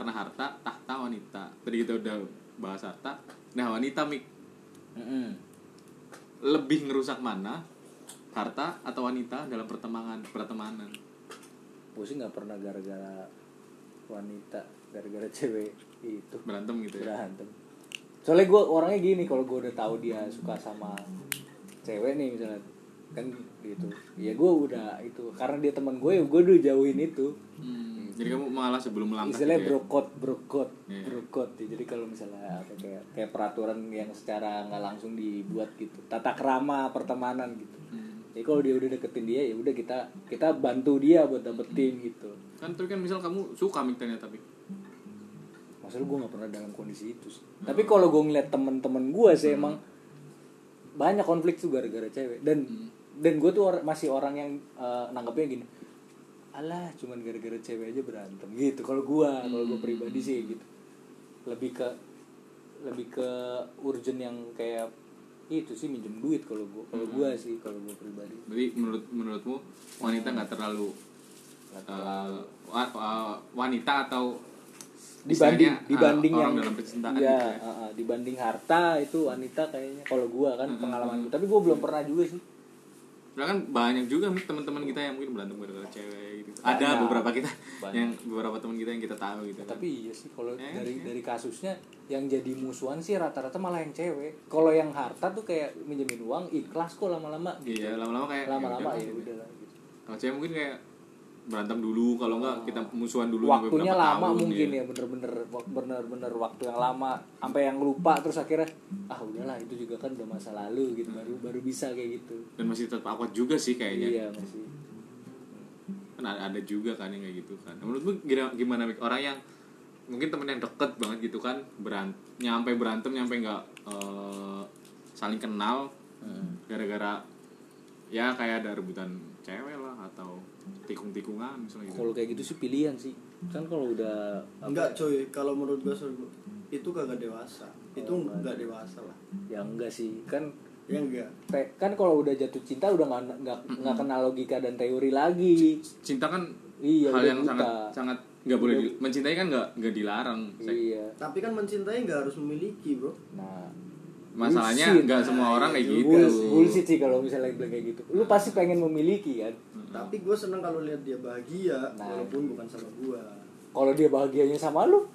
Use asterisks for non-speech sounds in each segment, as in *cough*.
karena harta tahta wanita. Tadi kita udah bahas harta. Nah wanita mik. Mm-mm. lebih ngerusak mana harta atau wanita dalam pertemanan pertemanan? Gue sih nggak pernah gara-gara wanita gara-gara cewek itu. Berantem gitu ya? Berantem. Soalnya gue orangnya gini kalau gue udah tahu dia suka sama cewek nih misalnya kan gitu. Ya gue udah itu karena dia teman gue ya gue udah jauhin itu. Hmm, jadi kamu malah sebelum melangkah istilahnya gitu ya? brokot brokot Iya. brokot ya. jadi kalau misalnya apa kayak kayak peraturan yang secara nggak langsung dibuat gitu tata krama pertemanan gitu Hmm. jadi kalau dia udah deketin dia ya udah kita kita bantu dia buat dapetin gitu kan tapi kan misal kamu suka mik ternyata mik masalah gue nggak pernah dalam kondisi itu sih. tapi kalau gue ngeliat temen-temen gue sih emang banyak konflik tuh gara-gara cewek dan dan gue tuh or- masih orang yang eh, nanggapnya gini alah cuman gara-gara cewek aja berantem. Gitu kalau gue kalau gue pribadi sih gitu. Lebih ke lebih ke urgent yang kayak itu sih minjem duit kalau gue kalau gue sih kalau gue pribadi. Jadi menurut menurutmu wanita nggak terlalu eh, wa- wa- wanita atau dibanding eh, dibanding yang dalam percintaan iya, gitu ya. uh, uh, dibanding harta itu wanita kayaknya. Kalau gua kan pengalaman gua. tapi gua belum pernah juga sih kan banyak juga teman-teman kita yang mungkin berantem gara-gara cewek gitu. Banyak. Ada beberapa kita Banyak. yang beberapa teman kita yang kita tahu gitu. kan. tapi iya sih kalau Ya, dari iya. dari kasusnya yang jadi musuhan sih rata-rata malah yang cewek kalau yang harta tuh kayak minjemin uang ikhlas kok lama-lama gitu Iya, lama-lama kayak lama-lama udah ya gitu. udah lah gitu. Kalau cewek mungkin kayak berantem dulu, kalau enggak kita musuhan dulu waktunya lama tahun, mungkin ya bener-bener bener-bener waktu yang lama sampai yang lupa terus akhirnya ah udahlah itu juga kan udah masa lalu gitu baru baru bisa kayak gitu Dan masih tetap awkward juga sih kayaknya. iya masih Kan ada, juga kan yang kayak gitu kan. Menurutmu gimana, Mik? orang yang mungkin temen yang deket banget gitu kan berant nyampe berantem nyampe nggak eh, saling kenal gara-gara ya kayak ada rebutan cewek lah atau tikung-tikungan misalnya gitu. kalau kayak gitu sih pilihan sih kan kalau udah Enggak coy, kalau menurut gue itu kagak dewasa. Itu enggak dewasa lah. ya enggak sih kan Ya enggak. te- kan kalau udah jatuh cinta udah nggak nggak nggak kenal logika dan teori lagi cinta kan Iya, hal yang buta. sangat sangat nggak boleh di- mencintai kan nggak nggak dilarang iya Tapi kan mencintai nggak harus memiliki, Bro. nah masalahnya Bullshit. nggak semua orang kayak gitu bull- bullshit sih kalau misalnya bilang kayak gitu lu pasti pengen memiliki kan Tapi gue seneng kalau lihat dia bahagia, Nah. walaupun bukan sama gue. kalau dia bahagianya sama lu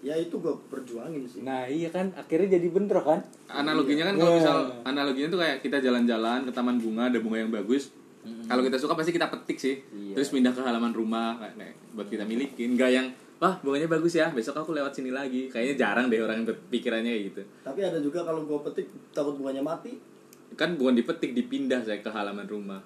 Ya itu gue perjuangin sih. nah iya kan akhirnya jadi bentrok kan analoginya kan kalau Iya. misal analoginya tuh kayak kita jalan-jalan ke taman bunga ada bunga yang bagus kalau kita suka pasti kita petik sih Iya. terus pindah ke halaman rumah kayak buat kita milikin nggak yang wah bunganya bagus ya besok aku lewat sini lagi kayaknya jarang deh orang yang berpikirannya kayak gitu Tapi ada juga kalau gue petik takut bunganya mati. kan bukan dipetik dipindah saya ke halaman rumah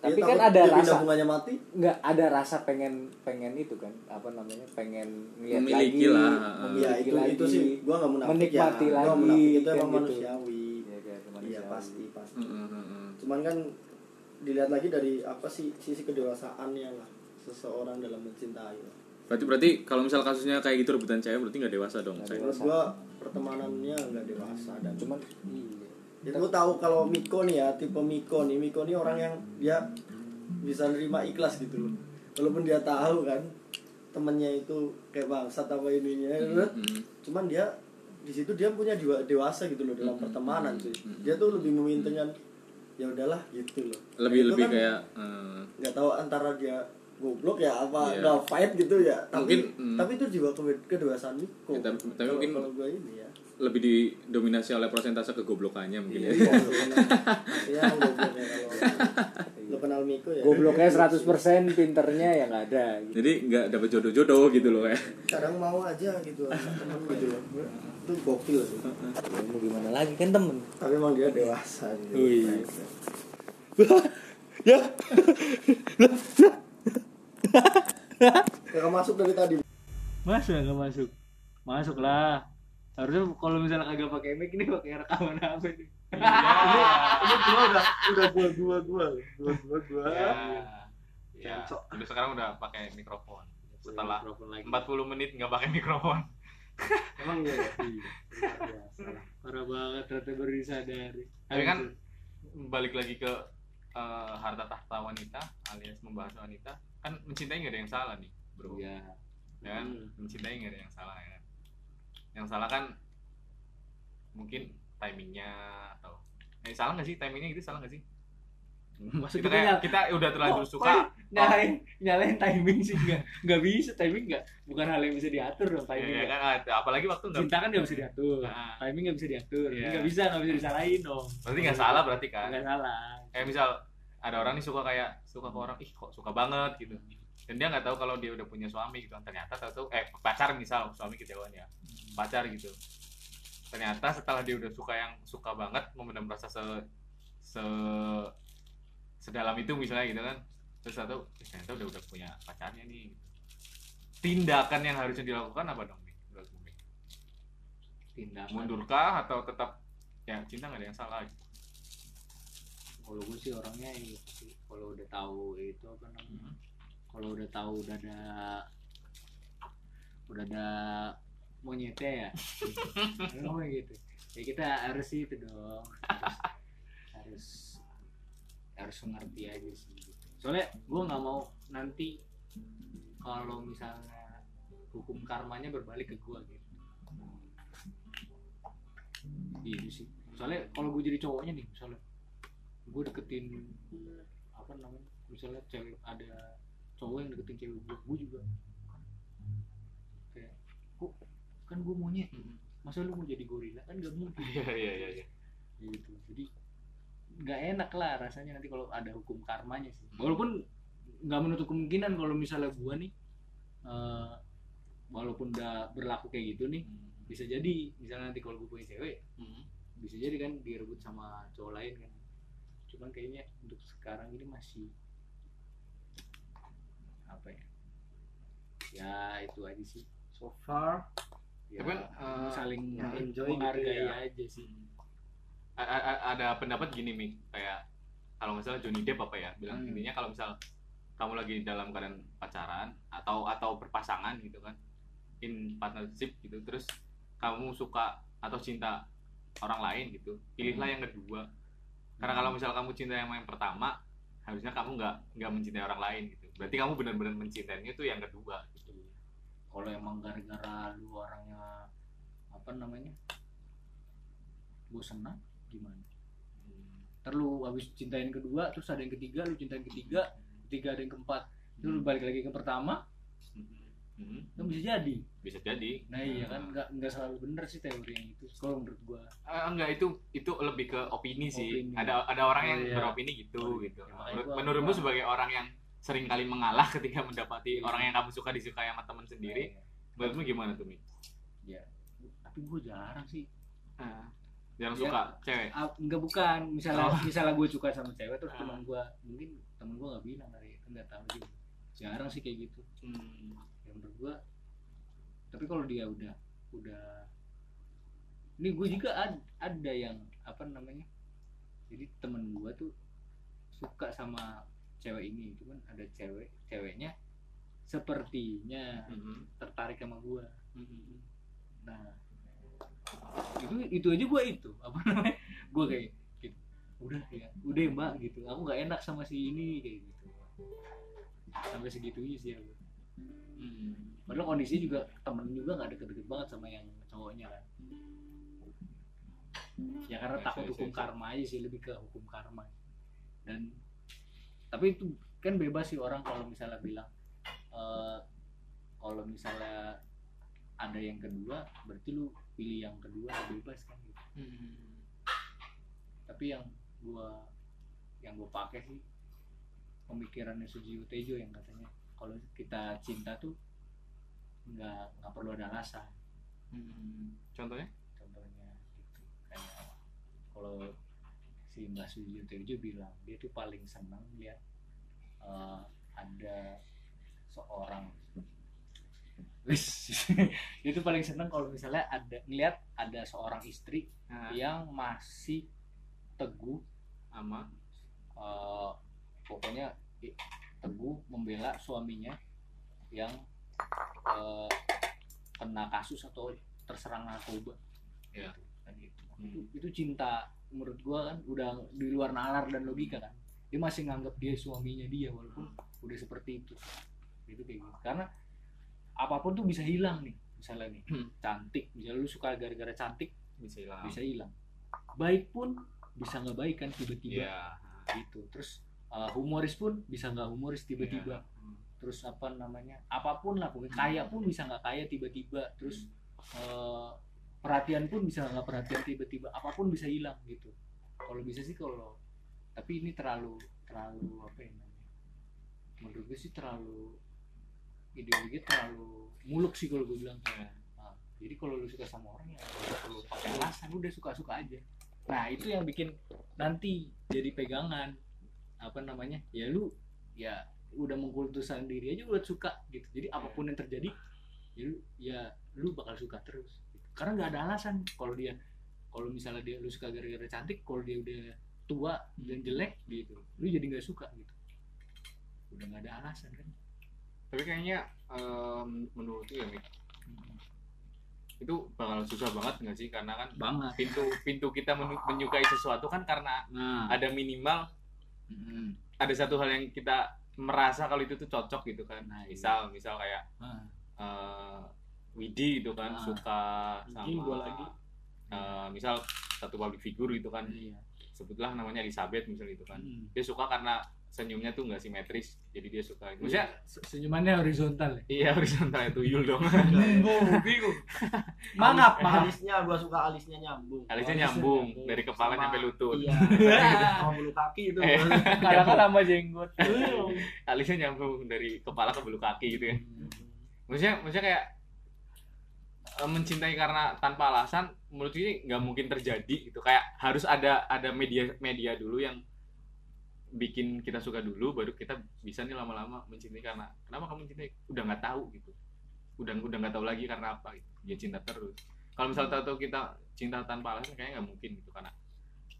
tapi Ya, kan ada rasa bunganya mati. nggak ada rasa pengen pengen itu kan apa namanya pengen lihat Memiliki lagi lah. memiliki Ya itu lagi itu sih gue nggak munafik menikmati ya. lagi Gua munafik itu kan emang gitu. manusiawi. Iya, kayak Iya manusiawi. pasti pasti. Heeh, heeh. Cuman kan dilihat lagi dari apa sih sisi kedewasaannya lah seseorang dalam mencintai. lah. berarti berarti kalau misal kasusnya kayak gitu rebutan cewek berarti nggak dewasa dong saya gue pertemanannya nggak dewasa dan cuman iya Ya, gue tahu kalau Miko nih ya tipe Miko nih. Miko nih orang yang dia bisa nerima ikhlas gitu loh. Walaupun dia tahu kan temennya itu kayak bangsat apa ininya Hmm. cuman dia di situ dia punya dewa- dewasa gitu loh dalam pertemanan sih. dia tuh lebih memintingkan ya udahlah gitu loh. Lebih lebih kan kayak eh, nggak tahu antara dia goblok ya apa nggak fight gitu ya. Tapi Mungkin, hmm. tapi itu juga ke- kedewasaan Miko. Ya, tapi- tapi mungkin- kalau gue ini ya lebih didominasi oleh persentase kegoblokannya mungkin ya Iya, iya, goblok ya kalau *laughs* lu kenal Miko ya. gobloknya 100% pinternya ya nggak ada gitu. jadi nggak dapat jodoh-jodoh gitu loh ya Kadang mau aja gitu temen gitu loh. Itu gokil sih. Mau gimana lagi kan temen Tapi emang dia dewasa gitu. Wih. ya Kakak masuk dari tadi. masa nggak masuk masuk lah harusnya kalau misalnya kagak pakai mic ini pakai rekaman apa nih Ini gua udah udah gua gua gua gua gua gua. ya udah sekarang udah pakai mikrofon setelah Mikrofon lagi. 40 menit nggak pakai mikrofon Emang iya. ya? Iya, *laughs* parah banget ternyata baru disadari tapi kan balik lagi ke eh, harta tahta wanita alias membahas wanita kan mencintai nggak ada yang salah nih bro Iya. ya kan Hmm. mencintai nggak ada yang salah ya kan yang salah kan mungkin timingnya atau eh salah nggak sih? Timingnya gitu salah nggak sih? *laughs* Maksud kita kayak kita udah terlanjur Kok- suka nyalain nyalain timing sih? Nggak nggak bisa timing nggak bukan hal yang bisa diatur dong ya, timing ya nggak. kan apalagi waktu nggak cinta kan nggak bisa diatur. Nah. timing nggak bisa diatur. Nggak bisa nggak bisa disalahin dong. Berarti nggak salah berarti kan? Nggak salah. Kayak misal ada orang nih suka kayak suka ke orang ih kok suka banget gitu. Dan dia nggak tahu kalau dia udah punya suami gitu. Ternyata tahu tahu eh pacar misal suami ketahuan ya pacar gitu ternyata setelah dia udah suka yang suka banget memendam rasa se se sedalam itu misalnya gitu kan terus satu eh, ternyata udah udah punya pacarnya nih gitu. tindakan yang harusnya dilakukan apa dong nih menurutmu Mik? tindakan mundurkah atau tetap ya cinta nggak ada yang salah gitu. kalau gue sih orangnya itu kalau udah tahu itu apa namanya kalau udah tahu udah ada udah ada monyetnya ya? Ngomong *laughs* gitu. Ya kita harus itu dong. Harus harus harus mengerti aja sih gitu. soalnya gue nggak mau nanti kalau misalnya hukum karmanya berbalik ke gue gitu. Gitu sih. Soalnya kalau gue jadi cowoknya nih misalnya gue deketin apa namanya misalnya cewek ada cowok yang deketin cewek gue gue juga kan gue monyet masa lu mau jadi gorila? Kan gak mungkin. *laughs* Iya iya iya. Gitu. Jadi nggak enak lah rasanya nanti kalau ada hukum karmanya sih. Walaupun nggak menutup kemungkinan kalau misalnya gue nih eh, walaupun udah berlaku kayak gitu nih bisa jadi. Misalnya nanti kalau gue punya cewek Hmm. bisa jadi kan direbut sama cowok lain kan. Cuman kayaknya untuk sekarang ini masih apa ya? Ya itu aja sih. So far ya, Tapi, eh, saling ya, enjoy gitu menghargai ya. aja sih. A- a- a- ada pendapat gini mi. Kayak kalau misalnya Johnny Depp apa ya bilang Hmm. intinya kalau misal kamu lagi dalam keadaan pacaran atau atau berpasangan gitu kan in partnership gitu terus kamu suka atau cinta orang lain gitu pilihlah yang kedua. Karena kalau misal kamu cinta yang yang pertama harusnya kamu nggak nggak mencintai orang lain gitu. Berarti kamu benar-benar mencintainya itu yang kedua gitu kalau emang gara-gara lu orangnya apa namanya bosenan gimana ntar lu habis cintain kedua terus ada yang ketiga lu cintain ketiga ketiga ada yang keempat terus lu balik lagi ke pertama Hmm, kan bisa jadi bisa jadi nah iya kan nggak nggak selalu bener sih teori yang itu kalau menurut gua Eh, enggak itu itu lebih ke opini sih. Opini. Ada ada orang yang Oh, iya. beropini gitu Oh, gitu. ya, Menurut- Menurutmu sebagai orang yang sering kali mengalah *laughs* ketika mendapati Iya. orang yang kamu suka disukai sama teman sendiri, Nah, menurutmu gimana tuh Mi? ya tapi gua jarang sih Yang Ya. suka cewek. Ah, enggak bukan misalnya Oh. misalnya gue suka sama cewek terus Ah. teman gue mungkin temen gue nggak bilang kali nggak tahu juga jarang sih kayak gitu Hmm. yang menurut gue tapi kalau dia udah udah ini gue juga ad- ada yang apa namanya jadi temen gue tuh suka sama cewek ini cuman ada cewek ceweknya sepertinya Mhm. tertarik sama gue Mhm. nah itu itu aja gue itu *laughs* apa namanya? Gue kayak gitu udah ya udah ya mbak gitu. Aku nggak enak sama si ini kayak gitu. Sampai segitunya sih aku. Hmm. padahal kondisi juga temen juga nggak deket-deket banget sama yang cowoknya kan. Ya karena Ya, takut saya- hukum saya- karma aja sih lebih ke hukum karma. Dan tapi itu kan bebas sih orang kalau misalnya bilang eh, kalau misalnya ada yang kedua berarti lu pilih yang kedua bebas kan gitu Hmm. tapi yang gua yang gua pakai sih pemikirannya Sujiwo Tejo yang katanya kalau kita cinta tuh nggak nggak perlu ada alasan Hmm. Contohnya? contohnya gitu kayak kalau si Mbak Sujiwo Tejo bilang dia tuh paling senang lihat eh, ada seorang *laughs* dia tuh paling senang kalau misalnya ada ngeliat ada seorang istri Nah, yang masih teguh sama eh, pokoknya teguh membela suaminya yang eh, kena kasus atau terserang narkoba Iya. Gitu, kan gitu. Hmm. itu, itu cinta menurut gua kan udah di luar nalar dan logika kan. Dia masih nganggap dia suaminya dia walaupun udah seperti itu. Itu kayak gitu. Karena apa pun tuh bisa hilang nih misalnya nih Hmm. *clears throat* cantik. Misalnya lu suka gara-gara cantik bisa hilang. bisa hilang. Baik pun bisa nggak baik kan tiba-tiba. Iya. Gitu. Terus uh, humoris pun bisa nggak humoris tiba-tiba. Iya. Hmm. terus apa namanya apa pun lah pokoknya kaya pun bisa nggak kaya tiba-tiba. Terus uh, perhatian pun bisa nggak perhatian tiba-tiba apa pun bisa hilang gitu kalau bisa sih kalau tapi ini terlalu terlalu apa ya namanya menurut gue sih terlalu ideologi terlalu muluk sih kalau gue bilang. Nah, jadi kalau lu suka sama orang ya perlu pakai alasan udah suka-suka aja nah itu yang bikin nanti jadi pegangan apa namanya ya lu ya udah mengkultuskan diri aja udah suka gitu jadi apa pun yang terjadi ya lu ya lu bakal suka terus. Karena nggak ada alasan. Kalau dia kalau misalnya dia lu suka gara-gara cantik kalau dia udah tua dan jelek gitu lu jadi nggak suka gitu. Udah nggak ada alasan kan. Tapi kayaknya em, menurut tuh ya Mik, itu bakal susah banget nggak sih? Karena kan banget. pintu pintu kita men- menyukai sesuatu kan karena nah. ada minimal mm, ada satu hal yang kita merasa kalau itu tuh cocok gitu kan. Nah, iya. misal misal kayak eh Widi gitu kan Ah. suka sama gua lagi. eh, misal satu public figure gitu kan. Iya. Sebutlah namanya Elizabeth misal gitu kan. Mm. dia suka karena senyumnya tuh nggak simetris jadi dia suka maksudnya Se- senyumannya horizontal ya? Iya horizontal itu yul dong. *laughs* Bingung mangap mangap alisnya. Gua suka alisnya nyambung. Alisnya alisnya nyambung nyambung. dari kepala Sama- sampai lutut. Iya. *laughs* Sama bulu kaki itu. Eh. kadang tambah jenggot. Alisnya nyambung dari kepala ke bulu kaki gitu ya. Maksudnya maksudnya kayak mencintai karena tanpa alasan menurut ini nggak mungkin terjadi gitu. Kayak harus ada ada media media dulu yang bikin kita suka dulu baru kita bisa nih lama-lama mencintai karena kenapa kamu mencintai? Udah nggak tahu gitu. Udah udah nggak tahu lagi karena apa gitu. Ya cinta terus. Kalau misal tahu-tahu kita cinta tanpa alasan kayaknya nggak mungkin gitu. Karena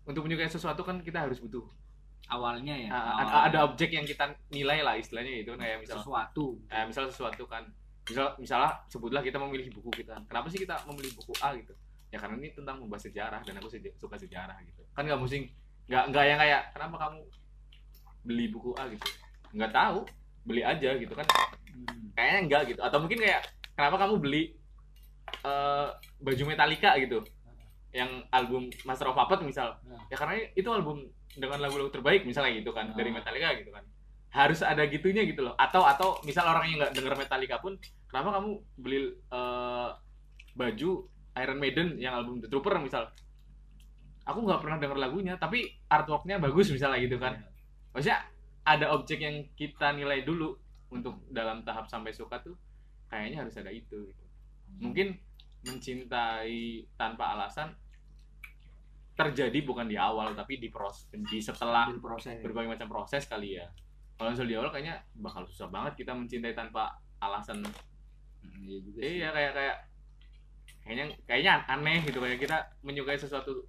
untuk menyukai sesuatu kan kita harus butuh awalnya ya ah, ada, ada objek yang kita nilai lah istilahnya gitu. Kayak misal sesuatu. eh, misal sesuatu kan misal misalnya sebutlah kita memilih buku kita. Kenapa sih kita memilih buku A gitu? Ya karena ini tentang membahas sejarah dan aku seja- suka sejarah gitu. Kan nggak mesti nggak nggak yang kayak kenapa kamu beli buku A? gitu. Nggak tahu beli aja gitu kan. Hmm. kayaknya enggak gitu. Atau mungkin kayak kenapa kamu beli eh, baju Metallica? gitu. Yang album Master of Puppets misal. Nah. ya karena itu album dengan lagu-lagu terbaik misalnya gitu kan dari Nah. Metallica gitu kan harus ada gitunya gitu loh. Atau atau misal orang yang nggak denger Metallica pun kenapa kamu beli eh, baju Iron Maiden yang album The Trooper misal? Aku nggak pernah denger lagunya tapi artworknya bagus misalnya gitu kan. Maksudnya ada objek yang kita nilai dulu untuk dalam tahap sampai suka tuh kayaknya harus ada itu gitu. mungkin mencintai tanpa alasan terjadi bukan di awal tapi di proses di setelah proses. berbagai macam proses kali ya kalau misalnya di awal kayaknya bakal susah banget kita mencintai tanpa alasan. Hmm, iya juga sih. iya kayak kayak kayaknya kayaknya aneh gitu. Kayak kita menyukai sesuatu.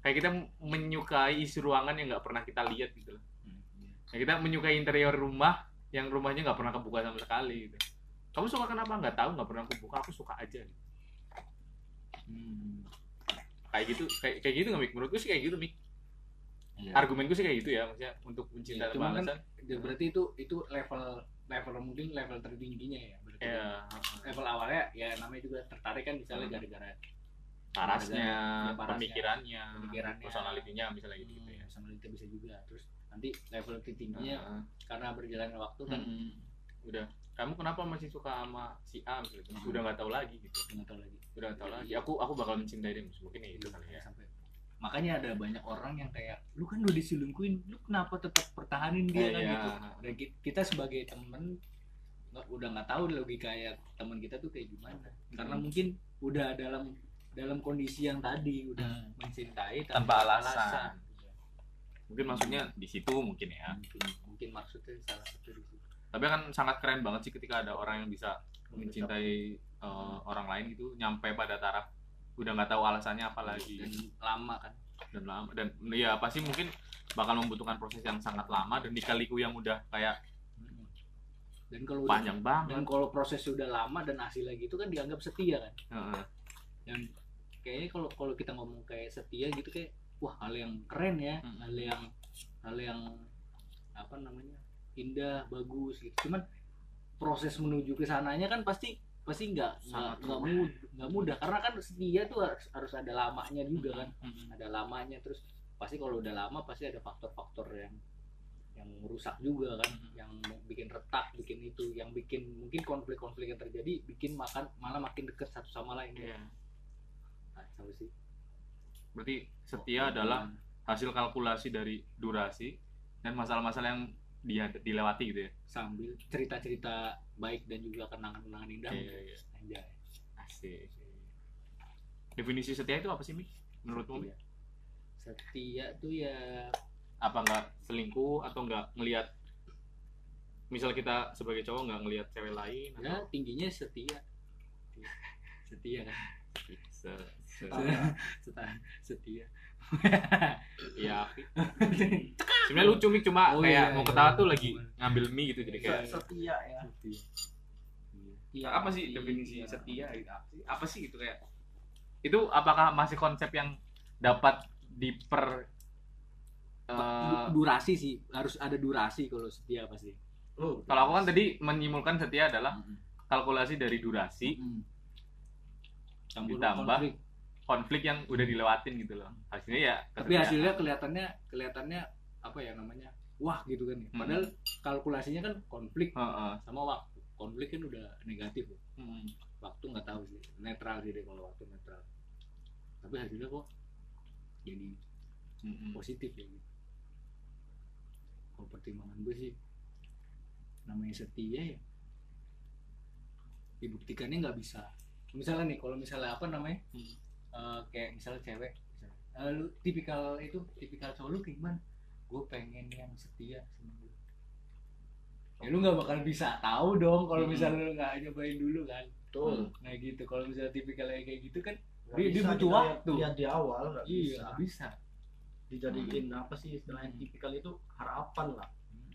Kayak kita menyukai isi ruangan yang nggak pernah kita lihat gitu loh. Hmm, iya. Kayak kita menyukai interior rumah yang rumahnya nggak pernah kebuka sama sekali gitu. Kamu suka kenapa? Nggak tahu nggak pernah kebuka. Aku suka aja gitu. Hmm, kayak gitu kayak kayak gitu nggak mik? Menurutku sih kayak gitu mik iya. argumenku sih kayak gitu ya maksudnya untuk mencintai Iya, tanpa kan alasan Ya, berarti itu itu level level mungkin level tertingginya ya berarti ya level awalnya ya namanya juga tertarik kan misalnya Hmm. gara-gara parasnya Iya, parasnya, pemikirannya pemikirannya. personalitinya misalnya gitu, gitu ya sama itu bisa juga terus nanti level tertingginya Heeh. karena berjalannya waktu kan Mm-mm. udah kamu kenapa masih suka sama si A misalnya Hmm. udah nggak tahu lagi gitu nggak tahu lagi udah nggak tahu lagi aku aku bakal mencintai dia mungkin ya itu kali ya sampai makanya ada banyak orang yang kayak lu kan udah diselingkuhin lu kenapa tetap pertahanin dia kan Iya. gitu dan ki- kita sebagai temen nggak udah nggak tahu logika kayak teman kita tuh kayak gimana karena Hmm. mungkin udah dalam dalam kondisi yang tadi udah mencintai Tanpa alasan. Iya. mungkin maksudnya di situ mungkin ya mungkin mungkin maksudnya salah satu di situ tapi kan sangat keren banget sih ketika ada orang yang bisa mencintai eh, orang lain gitu nyampe pada taraf udah nggak tahu alasannya apa lagi. dan lama kan. Dan lama. Dan ya pasti mungkin bakal membutuhkan proses yang sangat lama dan dikaliku yang udah kayak dan kalau udah- panjang banget. dan kalau proses sudah lama dan hasilnya gitu kan dianggap setia kan. Heeh. dan kayaknya kalau kalau kita ngomong kayak setia gitu kayak wah hal yang keren ya. Hmm. hal yang hal yang apa namanya indah bagus gitu. Cuman proses menuju ke sananya kan pasti pasti nggak nggak mudah. nggak mudah. Karena kan setia tuh harus harus ada lamanya juga kan. Mm-mm. ada lamanya terus pasti kalau udah lama pasti ada faktor-faktor yang yang merusak juga kan. Yang bikin retak bikin itu. Yang bikin mungkin konflik-konflik yang terjadi bikin makan malah makin dekat satu sama lain. Iya. nah, sama sih. Berarti setia adalah hasil kalkulasi dari durasi dan masalah-masalah yang dia dilewati gitu ya sambil cerita-cerita baik dan juga kenangan-kenangan indah Iya, iya. Anjay. asik definisi setia itu apa sih Mik? menurutmu setia. setia tuh ya apa nggak selingkuh atau nggak ngelihat misal kita sebagai cowok nggak ngelihat cewek lain ya atau tingginya setia setia kan *laughs* se, se, setia setia *laughs* ya sebenarnya lucu Mik cuma Oh, kayak iya, mau iya. ketawa tuh lagi ngambil mie gitu jadi kayak setia ya. Setia. Iya, apa sih setia. definisi setia gitu apa sih? Apa sih gitu kayak? Itu apakah masih konsep yang dapat diper eh, durasi sih. Harus ada durasi kalau setia pasti. Oh. Kalau aku kan tadi menyimpulkan setia adalah kalkulasi dari durasi Mm. Campur Ditambah konflik. Konflik yang udah dilewatin gitu loh hasilnya ya tapi hasilnya kelihatannya kelihatannya apa ya namanya wah gitu kan ya. Hmm. padahal kalkulasinya kan konflik Heeh. sama waktu konflik kan udah negatif loh. Hmm. waktu nggak tahu sih netral sih deh kalau waktu netral tapi hasilnya kok jadi Mm-mm. positif ya gitu kalau pertimbangan gue sih namanya setia ya dibuktikannya nggak bisa misalnya nih kalau misalnya apa namanya Hmm. Eh, kayak misalnya cewek misalnya, "Eh, lu tipikal itu tipikal cowok lu kayak gimana? Gue pengen yang setia sama lu. Ya lu nggak bakal bisa tahu dong kalau Hmm. misalnya lu nggak nyobain dulu kan. Betul. Nah gitu. Kalau misalnya tipikalnya kayak gitu kan Nggak Dia- dia butuh waktu. lihat di awal nggak iya bisa. nggak bisa. Dijadiin apa sih istilahnya tipikal itu harapan lah.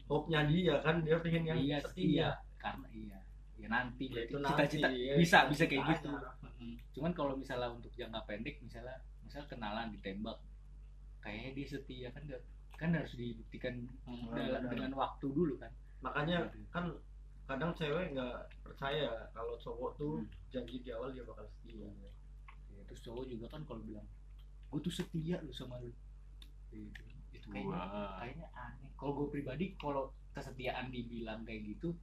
Hope-nya dia kan dia pengen yang iya setia. setia karena iya. Ya nanti Ya, cita-cita ya, bisa bisa kayak gitu cuman kalau misalnya untuk jangka pendek misalnya misalnya kenalan ditembak kayaknya dia setia kan nggak- kan harus dibuktikan. Benar, dalam- dengan waktu dulu kan makanya Gitu. kan kadang cewek nggak percaya kalau cowok tuh Hmm. janji di awal dia bakal setia Ya, terus cowok juga kan kalau bilang gue tuh setia lu sama lu Gitu. itu kayaknya kayaknya aneh kalau gue pribadi kalau kesetiaan dibilang kayak gitu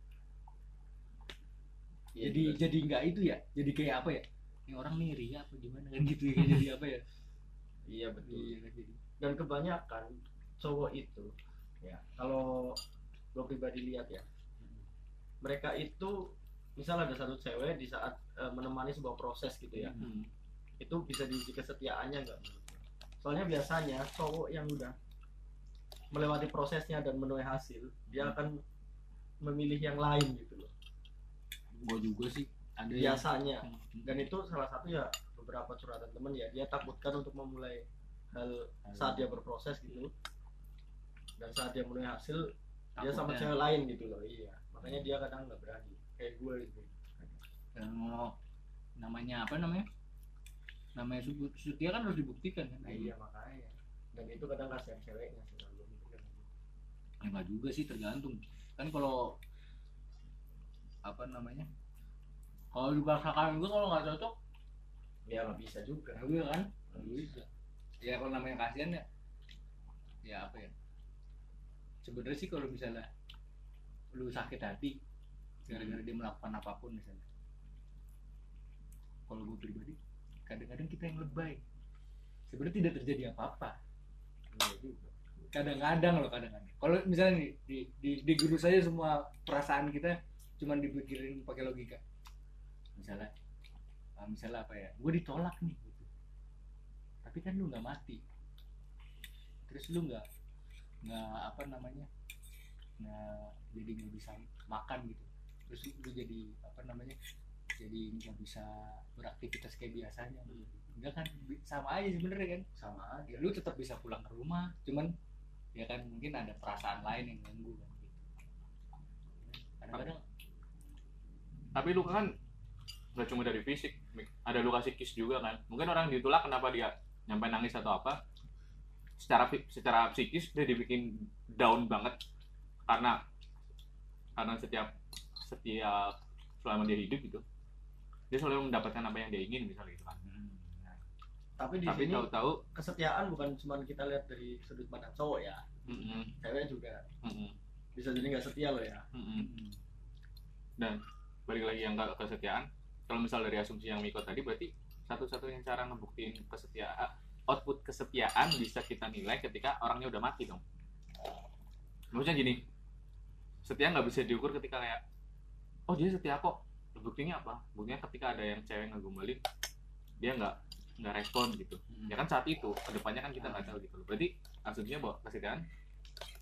Iya, jadi jadi nggak itu ya jadi kayak apa ya ini orang nih ria apa gimana kan gitu ya jadi apa ya? Iya betul. Iya kan jadi dan kebanyakan cowok itu ya kalau gue pribadi lihat ya mereka itu misal ada satu cewek di saat eh, menemani sebuah proses gitu ya Mm. itu bisa diuji kesetiaannya nggak menurut lo? soalnya biasanya cowok yang udah melewati prosesnya dan menuai hasil dia akan memilih yang lain gitu loh. Gue juga sih ada biasanya. Hmm. dan itu salah satu ya beberapa curhatan temen ya. Dia takutkan untuk memulai hal saat dia berproses gitu. Dan saat dia menuai hasil dia sama Takutnya. cewek lain gitu loh iya. Makanya dia kadang nggak berani kayak gue gitu. Dan mau namanya apa namanya? Namanya setia kan harus dibuktikan kan? Nah iya makanya. Dan itu kadang kasihan ceweknya sih gitu. ya nggak juga sih tergantung. Kan kalau apa namanya kalau dipaksakan juga kalau nggak cocok ya nggak bisa juga. Ya udah kan Nggak bisa. ya kalau namanya kasihan ya. Ya apa ya? Sebenarnya sih kalau misalnya lu sakit hati gara-gara dia melakukan apa pun misalnya. Kalau gue pribadi kadang-kadang kita yang lebay. Sebenarnya tidak terjadi apa-apa. Iya kadang-kadang loh kadang-kadang. Kalau misalnya nih di di di guru saya semua perasaan kita cuman dipikirin pakai logika misalnya ah, misalnya apa ya gue ditolak nih gitu. Tapi kan lu nggak mati. Terus lu nggak nggak apa namanya nggak jadi nggak bisa makan gitu. Terus lu jadi apa namanya jadi nggak bisa beraktivitas kayak biasanya. Enggak kan bi- sama aja sebenarnya kan? Sama aja. Ya lu tetap bisa pulang ke rumah cuman ya kan mungkin ada perasaan lain yang ganggu kan gitu. Kadang-kadang tapi luka kan nggak cuma dari fisik ada luka psikis juga kan. Mungkin orang ditolak kenapa dia nyampe nangis atau apa. Secara secara psikis dia dibikin down banget. Karena karena setiap setiap selama dia hidup gitu dia selalu mendapatkan apa yang dia ingin misalnya gitu kan. Tapi di tapi sini tahu-tahu kesetiaan bukan cuma kita lihat dari sudut pandang cowok ya. Mm-mm, cewek juga. Mm-mm, bisa jadi nggak setia loh ya. Mm-mm. dan balik lagi yang ke kesetiaan kalau misal dari asumsi yang Miko tadi berarti satu-satunya cara ngebuktiin kesetiaan output kesetiaan bisa kita nilai ketika orangnya udah mati dong. Maksudnya gini setia nggak bisa diukur ketika kayak oh dia setia kok buktinya apa? Buktinya ketika ada yang cewek ngegombalin dia nggak nggak respon gitu. Ya kan saat itu ke depannya kan kita nggak tahu gitu berarti asumsinya bahwa kesetiaan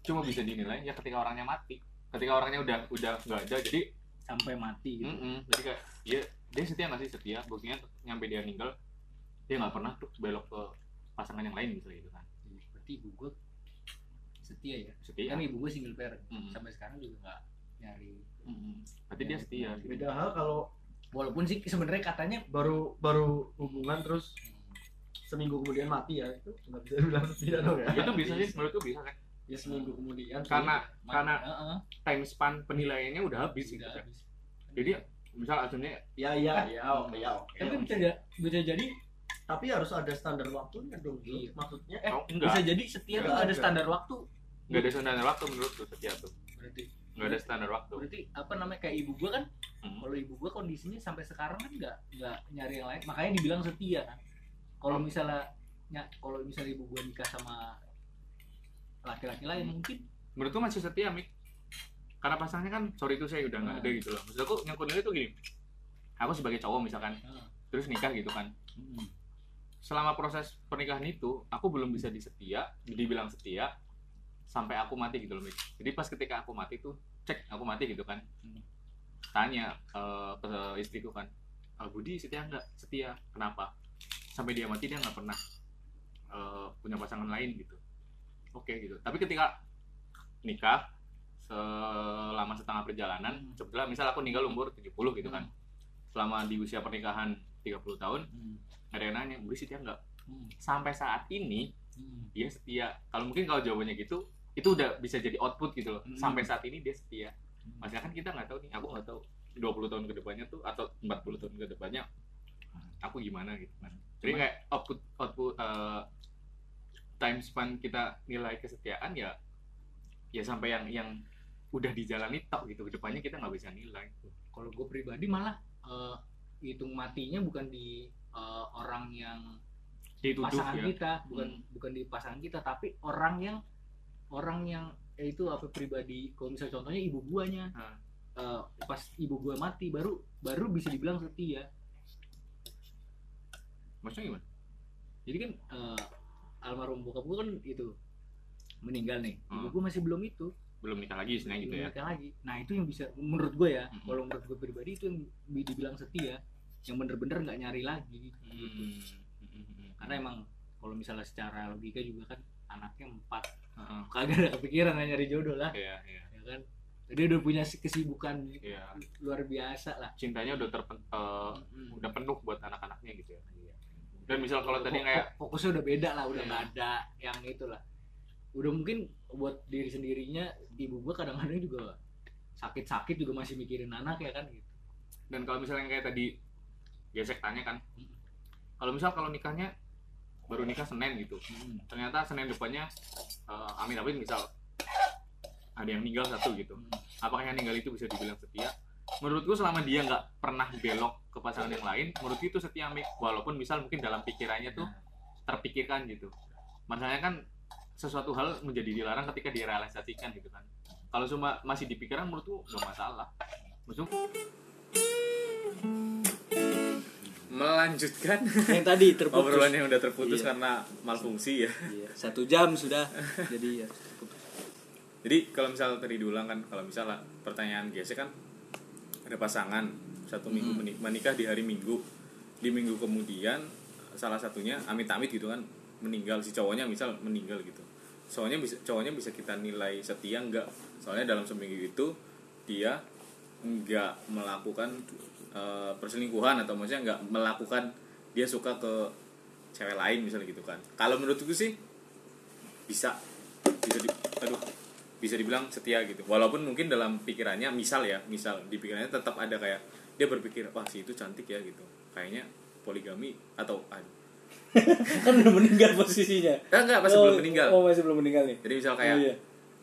cuma bisa dinilai ya ketika orangnya mati. Ketika orangnya udah udah nggak ada jadi sampai mati gitu. Mm-mm, jadi kayak dia dia setia nggak sih? Setia. Buktinya nyampe dia meninggal dia nggak pernah tuh belok ke pasangan yang lain misalnya gitu kan. Berarti ibu gue setia ya? Setia. Kan ibu gue single parent. Mm-mm. sampai sekarang juga nggak nyari. Mm-mm. berarti dia setia gitu. beda hal kalau walaupun sih sebenarnya katanya baru baru hubungan terus seminggu kemudian mati ya itu nggak bisa bilang setia dong ya. Itu bisa sih menurutku bisa kan ya seminggu kemudian. Karena karena Heeh, time span penilaiannya udah habis gitu udah kan habis. jadi misal asumnya ya ya ya oke ya oke tapi bisa ja- bisa jadi tapi harus ada standar waktunya dong. Iya. maksudnya eh oh, bisa enggak jadi setia Enggak tuh ada standar waktu. Nggak ada standar waktu menurutku setia tuh. Berarti nggak ada standar waktu. berarti apa namanya kayak ibu gua kan Hmm. kalau ibu gua kondisinya sampai sekarang kan nggak nggak nyari yang lain. Makanya dibilang setia kan. Kalau misalnya ya, kalau misalnya ibu gua nikah sama laki-laki lain Hmm. mungkin menurutku masih setia mik karena pasangannya kan sorry itu saya udah nggak Hmm. ada gitu loh maksud aku yang nilai tuh gini aku sebagai cowok misalkan Heeh. terus nikah gitu kan Mm. selama proses pernikahan itu aku belum bisa disetia dibilang setia sampai aku mati gitu loh Mik. jadi pas ketika aku mati tuh cek aku mati gitu kan Hmm. tanya ke istriku kan "Ah, Budi setia nggak setia kenapa sampai dia mati dia nggak pernah eh, punya pasangan lain gitu oke gitu tapi ketika nikah selama setengah perjalanan Hmm. sebetulnya misal aku ninggal umur 70 gitu kan selama di usia pernikahan 30 tahun Mm. ada yang nanya Budi setia nggak Mm. sampai saat ini Mm. dia setia kalau mungkin kalau jawabannya gitu itu udah bisa jadi output gitu loh Hmm. sampai saat ini dia setia Hmm. maksudnya kan kita nggak tahu nih aku nggak tahu 20 tahun ke depannya tuh atau 40 tahun ke depannya aku gimana gitu kan jadi kayak output output eh, time span kita nilai kesetiaan ya ya sampai yang yang udah dijalani tok gitu. Depannya kita nggak bisa nilai. Kalau gue pribadi malah eh, hitung matinya bukan di eh, orang yang dituduh pasangan ya. kita bukan Hmm. bukan di pasangan kita tapi orang yang orang yang eh, itu apa pribadi. Kalau misalnya contohnya ibu guanya Hmm. Eh, pas ibu gua mati baru baru bisa dibilang setia. Maksudnya gimana? Jadi kan eh, almarhum bokap gua kan itu meninggal nih. Ibu Hmm. gua masih belum itu belum nikah lagi istilahnya gitu belum ya nikah lagi nah itu yang bisa menurut gue ya Hmm. kalau menurut gue pribadi itu yang bi- dibilang setia yang bener-bener nggak nyari lagi gitu. Hmm. Hmm. karena emang kalau misalnya secara logika juga kan anaknya empat Heeh. kagak ada kepikiran lah nyari jodoh lah Iya, iya, ya kan dia udah punya kesibukan iya. luar biasa lah cintanya udah terpen eh, Mm. udah penuh buat anak-anaknya gitu ya. Dan misal kalau tadi kayak fok- fokusnya udah beda lah udah Iya. nggak ada yang itu lah udah mungkin buat diri sendirinya ibu gua kadang-kadang juga sakit-sakit juga masih mikirin anak ya kan gitu dan kalau misalnya kayak tadi gesek tanya kan, kalau misal kalau nikahnya baru nikah Senin gitu, Mm. ternyata Senin depannya eh, amin amin misal ada yang meninggal satu gitu, Mm. apakah yang meninggal itu bisa dibilang setia? Menurutku selama dia nggak pernah belok ke pasangan yang lain, menurutku itu setia Mik. walaupun misal mungkin dalam pikirannya tuh terpikirkan gitu. Masalahnya kan sesuatu hal menjadi dilarang ketika direalisasikan gitu kan. Kalau cuma masih di pikiran menurutku nggak masalah. Maksudku melanjutkan yang tadi terputus obrolan yang udah terputus Iya. karena malfungsi ya. Iya, satu jam sudah *laughs* jadi ya Jadi kalau misal tadi diulang kan, kalau misalnya pertanyaan gesek kan ada pasangan satu minggu Hmm. meni- menikah di hari Minggu, di minggu kemudian salah satunya amit-amit gitu kan meninggal si cowoknya misal meninggal gitu. Soalnya bisa cowoknya bisa kita nilai setia enggak? Soalnya dalam seminggu itu dia enggak melakukan eh, perselingkuhan atau maksudnya enggak melakukan dia suka ke cewek lain misalnya gitu kan. Kalau menurutku sih bisa bisa di aduh bisa dibilang setia gitu walaupun mungkin dalam pikirannya misal ya misal di pikirannya tetap ada kayak dia berpikir wah si itu cantik ya gitu kayaknya poligami atau aduh *laughs* kan udah meninggal posisinya. Eh, enggak masih Oh, belum meninggal. oh masih belum meninggal nih. Jadi misal kayak Oh, iya.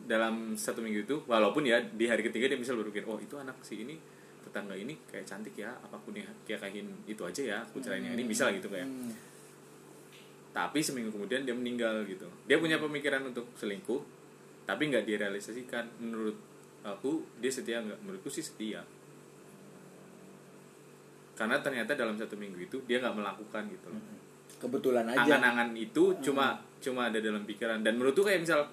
dalam satu minggu itu walaupun ya di hari ketiga dia misal berpikir oh itu anak si ini tetangga ini kayak cantik ya apa pun ya kayak kayak itu aja ya aku cerain yang ini misal gitu kayak. Hmm. tapi seminggu kemudian dia meninggal gitu. Dia punya pemikiran untuk selingkuh tapi nggak direalisasikan. Menurut aku dia setia nggak menurutku sih setia. Karena ternyata dalam satu minggu itu dia nggak melakukan gitu loh kebetulan aja. Angan-angan itu cuma cuma ada dalam pikiran. Dan menurutku kayak misal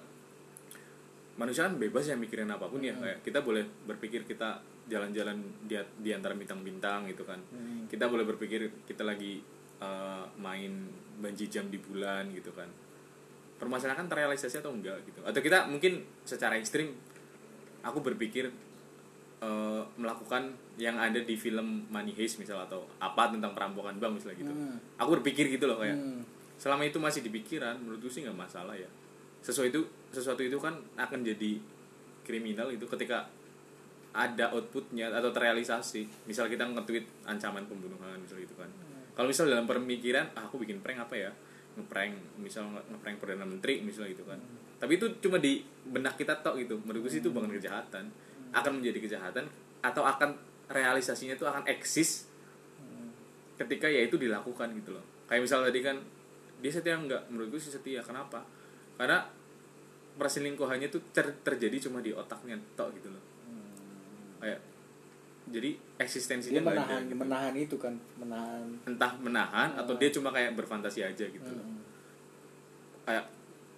manusia kan bebas ya mikirin apa pun ya. Kayak kita boleh berpikir kita jalan-jalan di, di antara bintang-bintang gitu kan. Hmm. kita boleh berpikir kita lagi uh, main banji jam di bulan gitu kan. Permasalahan kan terrealisasi atau enggak gitu. Atau kita mungkin secara ekstrim aku berpikir uh, melakukan yang ada di film Money Heist misal atau apa tentang perampokan bank misalnya gitu. Hmm. aku berpikir gitu loh kayak Hmm. selama itu masih di pikiran menurutku sih nggak masalah ya. Sesuatu itu sesuatu itu kan akan jadi kriminal itu ketika ada outputnya atau terrealisasi. Misal kita nge-tweet ancaman pembunuhan misal gitu kan. Kalau misal dalam pemikiran ah, aku bikin prank apa ya? Ngeprank misal nge- ngeprank perdana menteri misal gitu kan. Tapi itu cuma di benak kita tok gitu. Menurutku sih itu bukan kejahatan akan menjadi kejahatan atau akan realisasinya itu akan eksis ketika ya itu dilakukan gitu loh. Kayak misal tadi kan dia setia enggak menurutku sih setia. Kenapa? Karena perselingkuhannya itu ter- terjadi cuma di otaknya tok gitu loh. Kayak jadi dia eksistensinya nggak ada menahan gitu. menahan itu kan menahan. Entah menahan atau dia cuma kayak berfantasi aja gitu loh. Hmm. kayak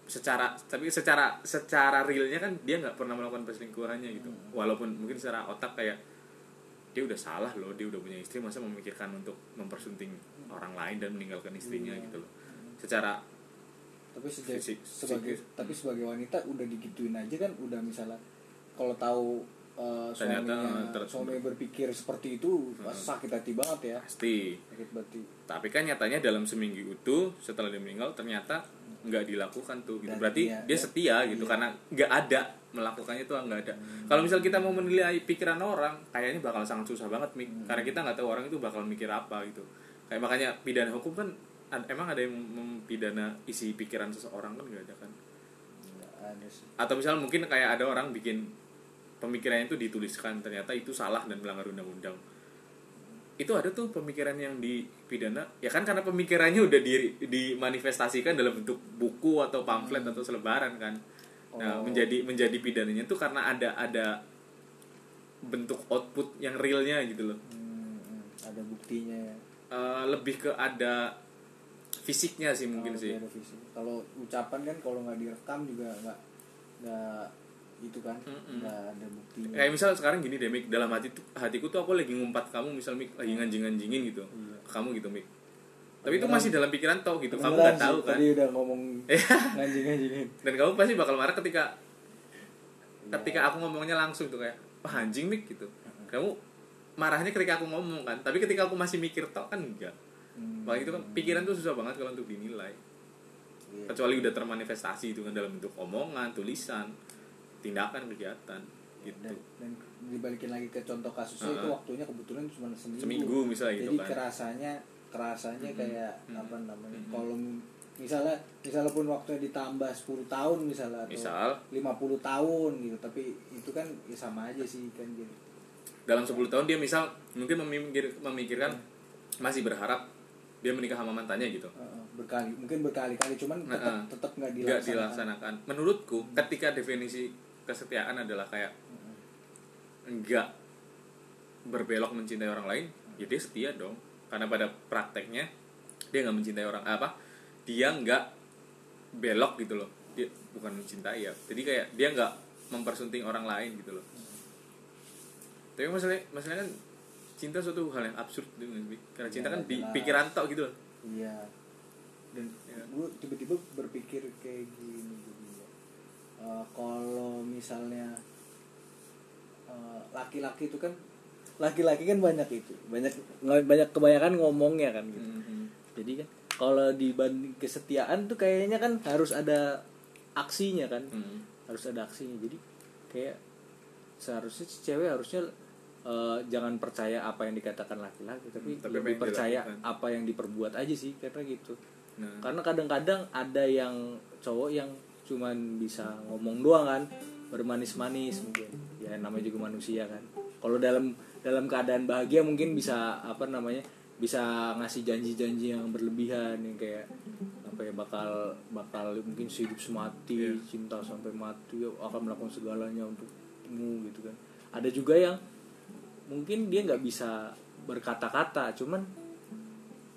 secara tapi secara secara realnya kan dia nggak pernah melakukan perselingkuhannya gitu. Walaupun mungkin secara otak kayak dia udah salah loh dia udah punya istri masa memikirkan untuk mempersunting orang lain dan meninggalkan istrinya gitu loh. Secara tapi sejak Fisik- sebagai psikis. tapi sebagai wanita udah digituin aja kan udah misalnya kalau tahu uh, Ternyata, suaminya uh, ter- suami berpikir seperti itu pasti sakit hati banget ya. Pasti. Sakit hati. Tapi kan nyatanya dalam seminggu itu setelah dia meninggal ternyata nggak dilakukan tuh gitu. Dan berarti iya, dia iya. setia gitu karena nggak ada melakukannya tuh nggak ada. Kalau misal kita mau menilai pikiran orang kayaknya bakal sangat susah banget Mik. karena kita nggak tahu orang itu bakal mikir apa gitu. Kayak makanya pidana hukum kan ad- emang ada yang mempidana isi pikiran seseorang kan nggak ada kan? Nggak ada sih. Atau misal mungkin kayak ada orang bikin pemikirannya itu dituliskan ternyata itu salah dan melanggar undang-undang itu ada tuh pemikiran yang dipidana. Ya kan karena pemikirannya udah di dimanifestasikan dalam bentuk buku atau pamflet atau selebaran kan. Nah Oh. menjadi menjadi pidananya tuh karena ada ada bentuk output yang realnya gitu loh. Hmm, hmm, ada buktinya. Ya Eh, lebih ke ada fisiknya sih mungkin Kalau sih. kalau ucapan kan kalau nggak direkam juga nggak nggak itu kan. Mm-mm. nggak ada buktinya kayak misal sekarang gini deh Mik. Dalam hati tuh hatiku tuh aku lagi ngumpat kamu misal Mik lagi nganjing-nganjingin gitu. Iya. kamu gitu Mik. Tapi itu Kedengeran. masih dalam pikiran tau gitu. Kamu nggak tahu kan? tadi udah ngomong Iya. nganjing-nganjingin. Dan kamu pasti bakal marah ketika ketika aku ngomongnya langsung tuh kayak wah anjing Mik gitu. Kamu marahnya ketika aku ngomong kan? Tapi ketika aku masih mikir tok kan enggak. Hmm. makanya itu kan pikiran tuh susah banget kalau untuk dinilai. Iya. kecuali udah termanifestasi itu kan dalam bentuk omongan tulisan tindakan kegiatan gitu dan, dan dibalikin lagi ke contoh kasusnya itu Uh-uh. waktunya kebetulan cuma seminggu, seminggu misalnya gitu jadi kan kerasanya kerasanya Mm-mm. kayak Mm-mm. apa namanya Mm-mm. kalau misalnya misalnya pun waktunya ditambah 10 tahun misalnya atau misal 50 tahun gitu tapi itu kan ya sama aja sih kan gitu dalam 10 tahun dia misal mungkin memikir, memikirkan masih berharap dia menikah sama mantannya gitu Heeh, berkali mungkin berkali-kali cuman tetap Heeh. tetap nggak dilaksanakan dilaksanakan menurutku ketika definisi kesetiaan adalah kayak nggak berbelok mencintai orang lain ya dia setia dong. Karena pada prakteknya dia nggak mencintai orang apa dia nggak belok gitu loh. Dia bukan mencintai ya. Jadi kayak dia nggak mempersunting orang lain gitu loh. Tapi masalah masalahnya kan cinta suatu hal yang absurd gitu sih? karena cinta Ya, kan di pikiran tok gitu loh. Iya. Dan Ya. gue tiba-tiba berpikir kayak gini Eh, kalau misalnya eh, laki-laki itu kan laki-laki kan banyak itu banyak banyak kebanyakan ngomongnya kan gitu Mhm. jadi kan kalau dibanding kesetiaan tuh kayaknya kan harus ada aksinya kan Mhm. harus ada aksinya jadi kayak seharusnya cewek harusnya eh, jangan percaya apa yang dikatakan laki-laki tapi, Hmm, tapi lebih percaya dilakukan. apa yang diperbuat aja sih karena gitu nah karena kadang-kadang ada yang cowok yang cuman bisa ngomong doang kan bermanis-manis mungkin. Ya namanya juga manusia kan. Kalau dalam dalam keadaan bahagia mungkin bisa apa namanya bisa ngasih janji-janji yang berlebihan yang kayak apa ya bakal bakal mungkin sehidup semati Iya. cinta sampai mati akan melakukan segalanya untukmu gitu kan. Ada juga yang mungkin dia nggak bisa berkata-kata cuman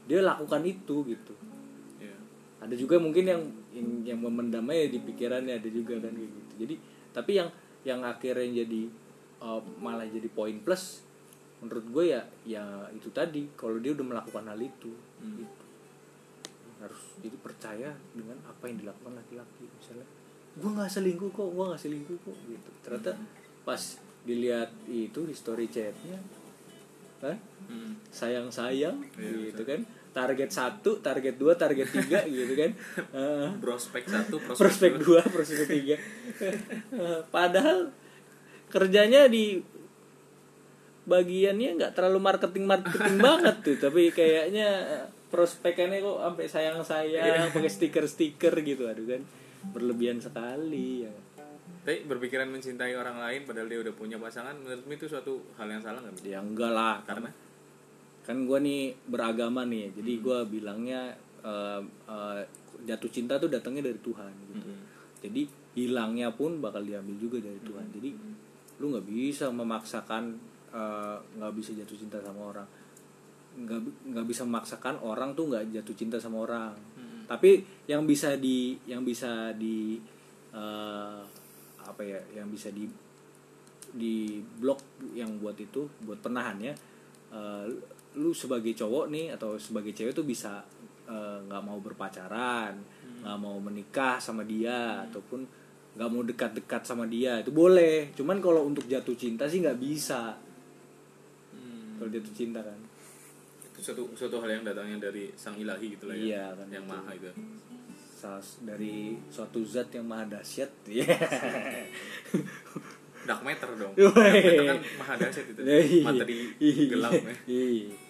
dia lakukan itu gitu. Ya ada juga mungkin yang yang, yang memendamnya di pikirannya ada juga kan kayak gitu jadi tapi yang yang akhirnya jadi uh, malah jadi poin plus menurut gue ya ya itu tadi kalau dia udah melakukan hal itu Hmm. gitu. harus jadi percaya dengan apa yang dilakukan laki-laki misalnya gue nggak selingkuh kok gue nggak selingkuh kok gitu ternyata pas dilihat itu di story chatnya kan Hmm. sayang sayang gitu kan target satu target dua target tiga *laughs* gitu kan. Heeh. prospek satu prospek, prospek dua. prospek tiga. Eh, padahal kerjanya di bagiannya nggak terlalu marketing marketing *laughs* banget tuh tapi kayaknya prospekannya kok sampai sayang sayang pakai stiker stiker gitu aduh kan. Berlebihan sekali ya. Tapi berpikiran mencintai orang lain padahal dia udah punya pasangan menurutmu itu suatu hal yang salah nggak ya enggak lah karena kan gue nih beragama nih jadi gue bilangnya eh, eh, jatuh cinta tuh datangnya dari Tuhan gitu. Mm-mm. jadi hilangnya pun bakal diambil juga dari Tuhan. Jadi lu nggak bisa memaksakan eh, nggak bisa jatuh cinta sama orang. Nggak nggak bisa memaksakan orang tuh nggak jatuh cinta sama orang. Mm-mm. tapi yang bisa di yang bisa di eh, apa ya yang bisa di di blok yang buat itu buat penahannya eh, lu sebagai cowok nih atau sebagai cewek tuh bisa eh, nggak mau berpacaran nggak mau menikah sama dia ataupun nggak mau dekat-dekat sama dia itu boleh. Cuman kalau untuk jatuh cinta sih nggak bisa. Hmm. kalau jatuh cinta kan. Itu suatu suatu hal yang datangnya dari sang ilahi gitu lah ya Iya, kan yang itu. maha itu. Salah dari suatu zat yang maha dahsyat. ya *laughs* dark matter dong dark matter kan maha dahsyat itu Iya. materi Iya. gelap ya Iya,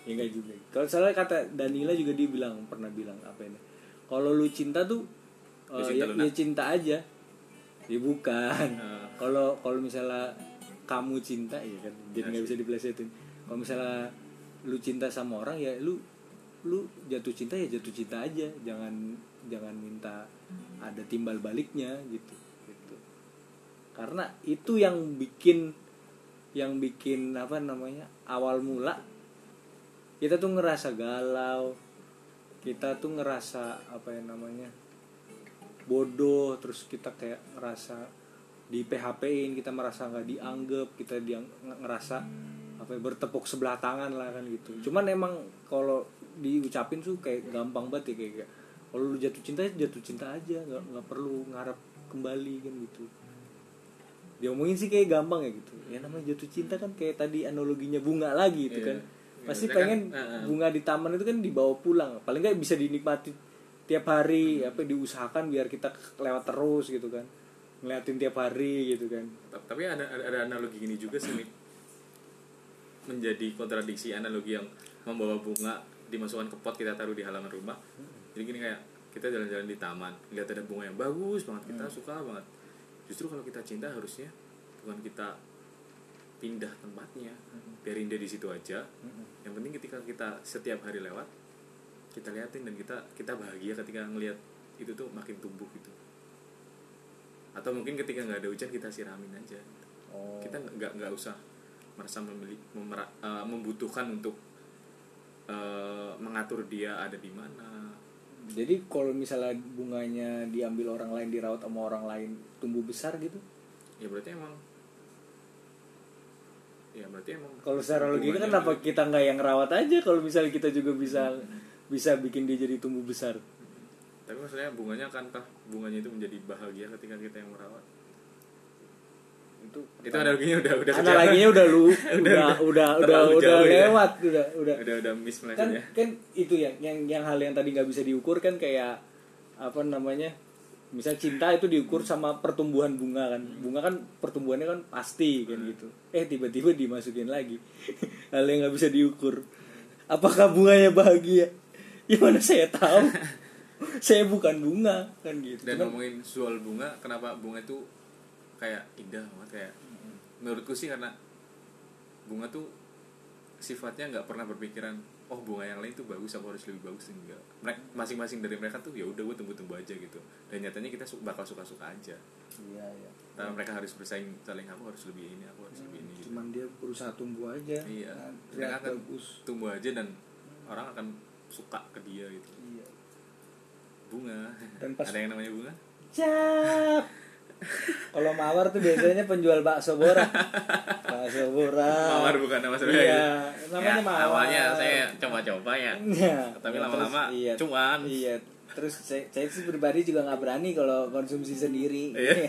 ya enggak juga. Kalau salah kata Danila juga dia bilang pernah bilang apa ini? Kalau lu cinta tuh Lu eh, cinta ya, ya cinta aja. Ya bukan. Eh. Kalau kalau misalnya kamu cinta ya kan jadi Ya nggak bisa diplesetin. Kalau misalnya lu cinta sama orang ya lu lu jatuh cinta ya jatuh cinta aja. Jangan jangan minta ada timbal baliknya gitu. Karena itu yang bikin yang bikin apa namanya awal mula kita tuh ngerasa galau kita tuh ngerasa apa ya namanya bodoh terus kita kayak ngerasa di PHP-in kita merasa nggak dianggap kita diang ngerasa apa ya, bertepuk sebelah tangan lah kan gitu. Cuman emang kalau diucapin tuh kayak gampang banget ya kayak, kalau lu jatuh cinta jatuh cinta aja nggak nggak perlu ngarep kembali kan gitu diomongin sih kayak gampang ya gitu. Ya namanya jatuh cinta kan kayak tadi analoginya bunga lagi gitu Iya. kan pasti Iya, pengen kan, bunga di taman itu kan dibawa pulang. Paling nggak bisa dinikmati tiap hari apa diusahakan biar kita lewat terus gitu kan. Ngeliatin tiap hari gitu kan. Ta- tapi ada, ada analogi gini juga sih menjadi kontradiksi analogi yang membawa bunga dimasukkan ke pot kita taruh di halaman rumah. Jadi gini kayak kita jalan-jalan di taman lihat ada bunga yang bagus banget kita suka banget justru kalau kita cinta harusnya bukan kita pindah tempatnya. Biarin dia di situ aja. Yang penting ketika kita setiap hari lewat kita liatin dan kita kita bahagia ketika ngelihat itu tuh makin tumbuh gitu. Atau mungkin ketika nggak ada hujan kita siramin aja. Oh. Kita nggak nggak usah merasa membeli memera- eh, membutuhkan untuk eh, mengatur dia ada di mana jadi kalau misalnya bunganya diambil orang lain dirawat sama orang lain tumbuh besar gitu? Ya berarti emang ya berarti emang kalau secara logika kenapa udah- kita nggak yang rawat aja? Kalau misalnya kita juga bisa bisa bikin dia jadi tumbuh besar. Tapi maksudnya bunganya akankah bunganya itu menjadi bahagia ketika kita yang merawat itu itu analoginya udah udah analoginya udah lu *laughs* udah udah udah udah jauh ya. lewat udah udah. Udah udah miss kan melesetnya kan itu yang yang yang hal yang tadi nggak bisa diukur kan kayak apa namanya misal cinta itu diukur sama pertumbuhan bunga kan. Bunga kan pertumbuhannya kan pasti kan gitu. Eh tiba-tiba dimasukin lagi. *laughs* Hal yang nggak bisa diukur. Apakah bunganya bahagia? Gimana saya tahu. *laughs* Saya bukan bunga kan gitu. Dan Cuman- ngomongin soal bunga kenapa bunga itu kayak indah banget kayak menurutku sih karena bunga tuh sifatnya nggak pernah berpikiran oh bunga yang lain tuh bagus aku harus lebih bagus. Enggak. Mereka masing-masing dari mereka tuh ya udah gue tumbuh-tumbuh aja gitu. Dan nyatanya kita su- bakal suka-suka aja. Iya iya. Tapi mereka harus bersaing saling aku harus lebih ini aku harus lebih ini gitu. cuman dia berusaha tumbuh aja. Iya. Kan, mereka akan bagus. tumbuh aja dan orang akan suka ke dia gitu. Iya. Bunga. Dan pas- ada yang namanya bunga? Cap. Kalau mawar tuh biasanya penjual bakso borak. Bakso borak. mawar bukan nama sebenarnya Iya, namanya Ya, mawar. awalnya saya coba-coba ya Iya. tapi Ya, lama-lama iya. cuan Iya. Terus saya, saya sih pribadi juga nggak berani kalau konsumsi sendiri. Iya.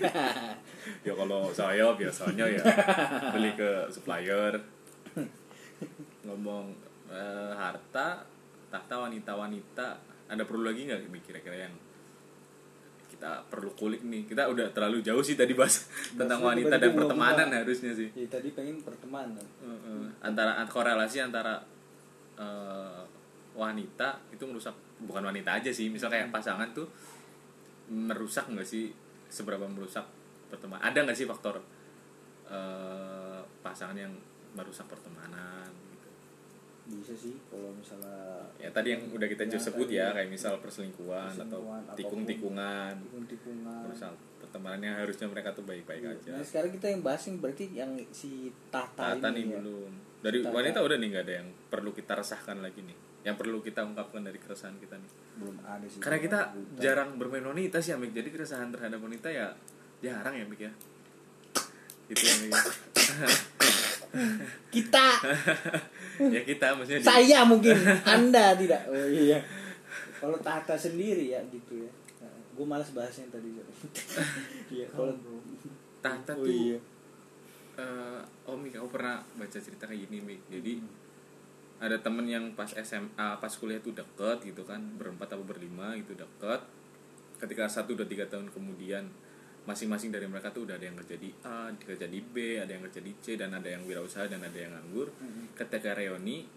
*laughs* ya kalau saya biasanya ya beli ke supplier ngomong eh, harta tahta wanita-wanita ada perlu lagi nggak kira-kira yang kita perlu kulik nih. Kita udah terlalu jauh sih tadi bahas tentang wanita dan pertemanan harusnya sih. Ya, tadi pengen pertemanan. Heeh. antara ant- korelasi antara eh, wanita itu merusak bukan wanita aja sih misal kayak pasangan tuh merusak nggak sih? Seberapa merusak pertemanan? Ada nggak sih faktor eh, pasangan yang merusak pertemanan Bisa sih kalau misalnya ya tadi yang udah kita Ya, sebut ya kayak misal perselingkuhan, atau Perselingkuhan, apa pun. tikung-tikungan tikung-tikungan. merusak pertemanan yang harusnya mereka tuh baik-baik aja Nah, sekarang kita yang bahas yang berarti yang si Tata, Tata nih ini ya. belum dari Tata. wanita udah nih nggak ada yang perlu kita resahkan lagi nih yang perlu kita ungkapkan dari keresahan kita nih Belum ada sih. karena kita Buta. jarang bermain wanita sih Amik jadi keresahan terhadap wanita ya jarang ya Amik ya itu yang Amik. *laughs* kita. *laughs* Ya kita maksudnya di- saya mungkin *laughs* anda tidak. Oh iya. Kalau Tata sendiri ya gitu ya. Gue malas bahasnya tadi *laughs* iya kalau Tata oh tuh iya. eh, oh Mik aku pernah baca cerita kayak gini Mik jadi ada temen yang pas SMA pas kuliah tuh deket gitu kan berempat atau berlima gitu deket. Ketika satu dua tiga tahun kemudian masing-masing dari mereka tuh udah ada yang kerja di A, kerja di B, ada yang kerja di C dan ada yang wirausaha dan ada yang nganggur. Ketika reuni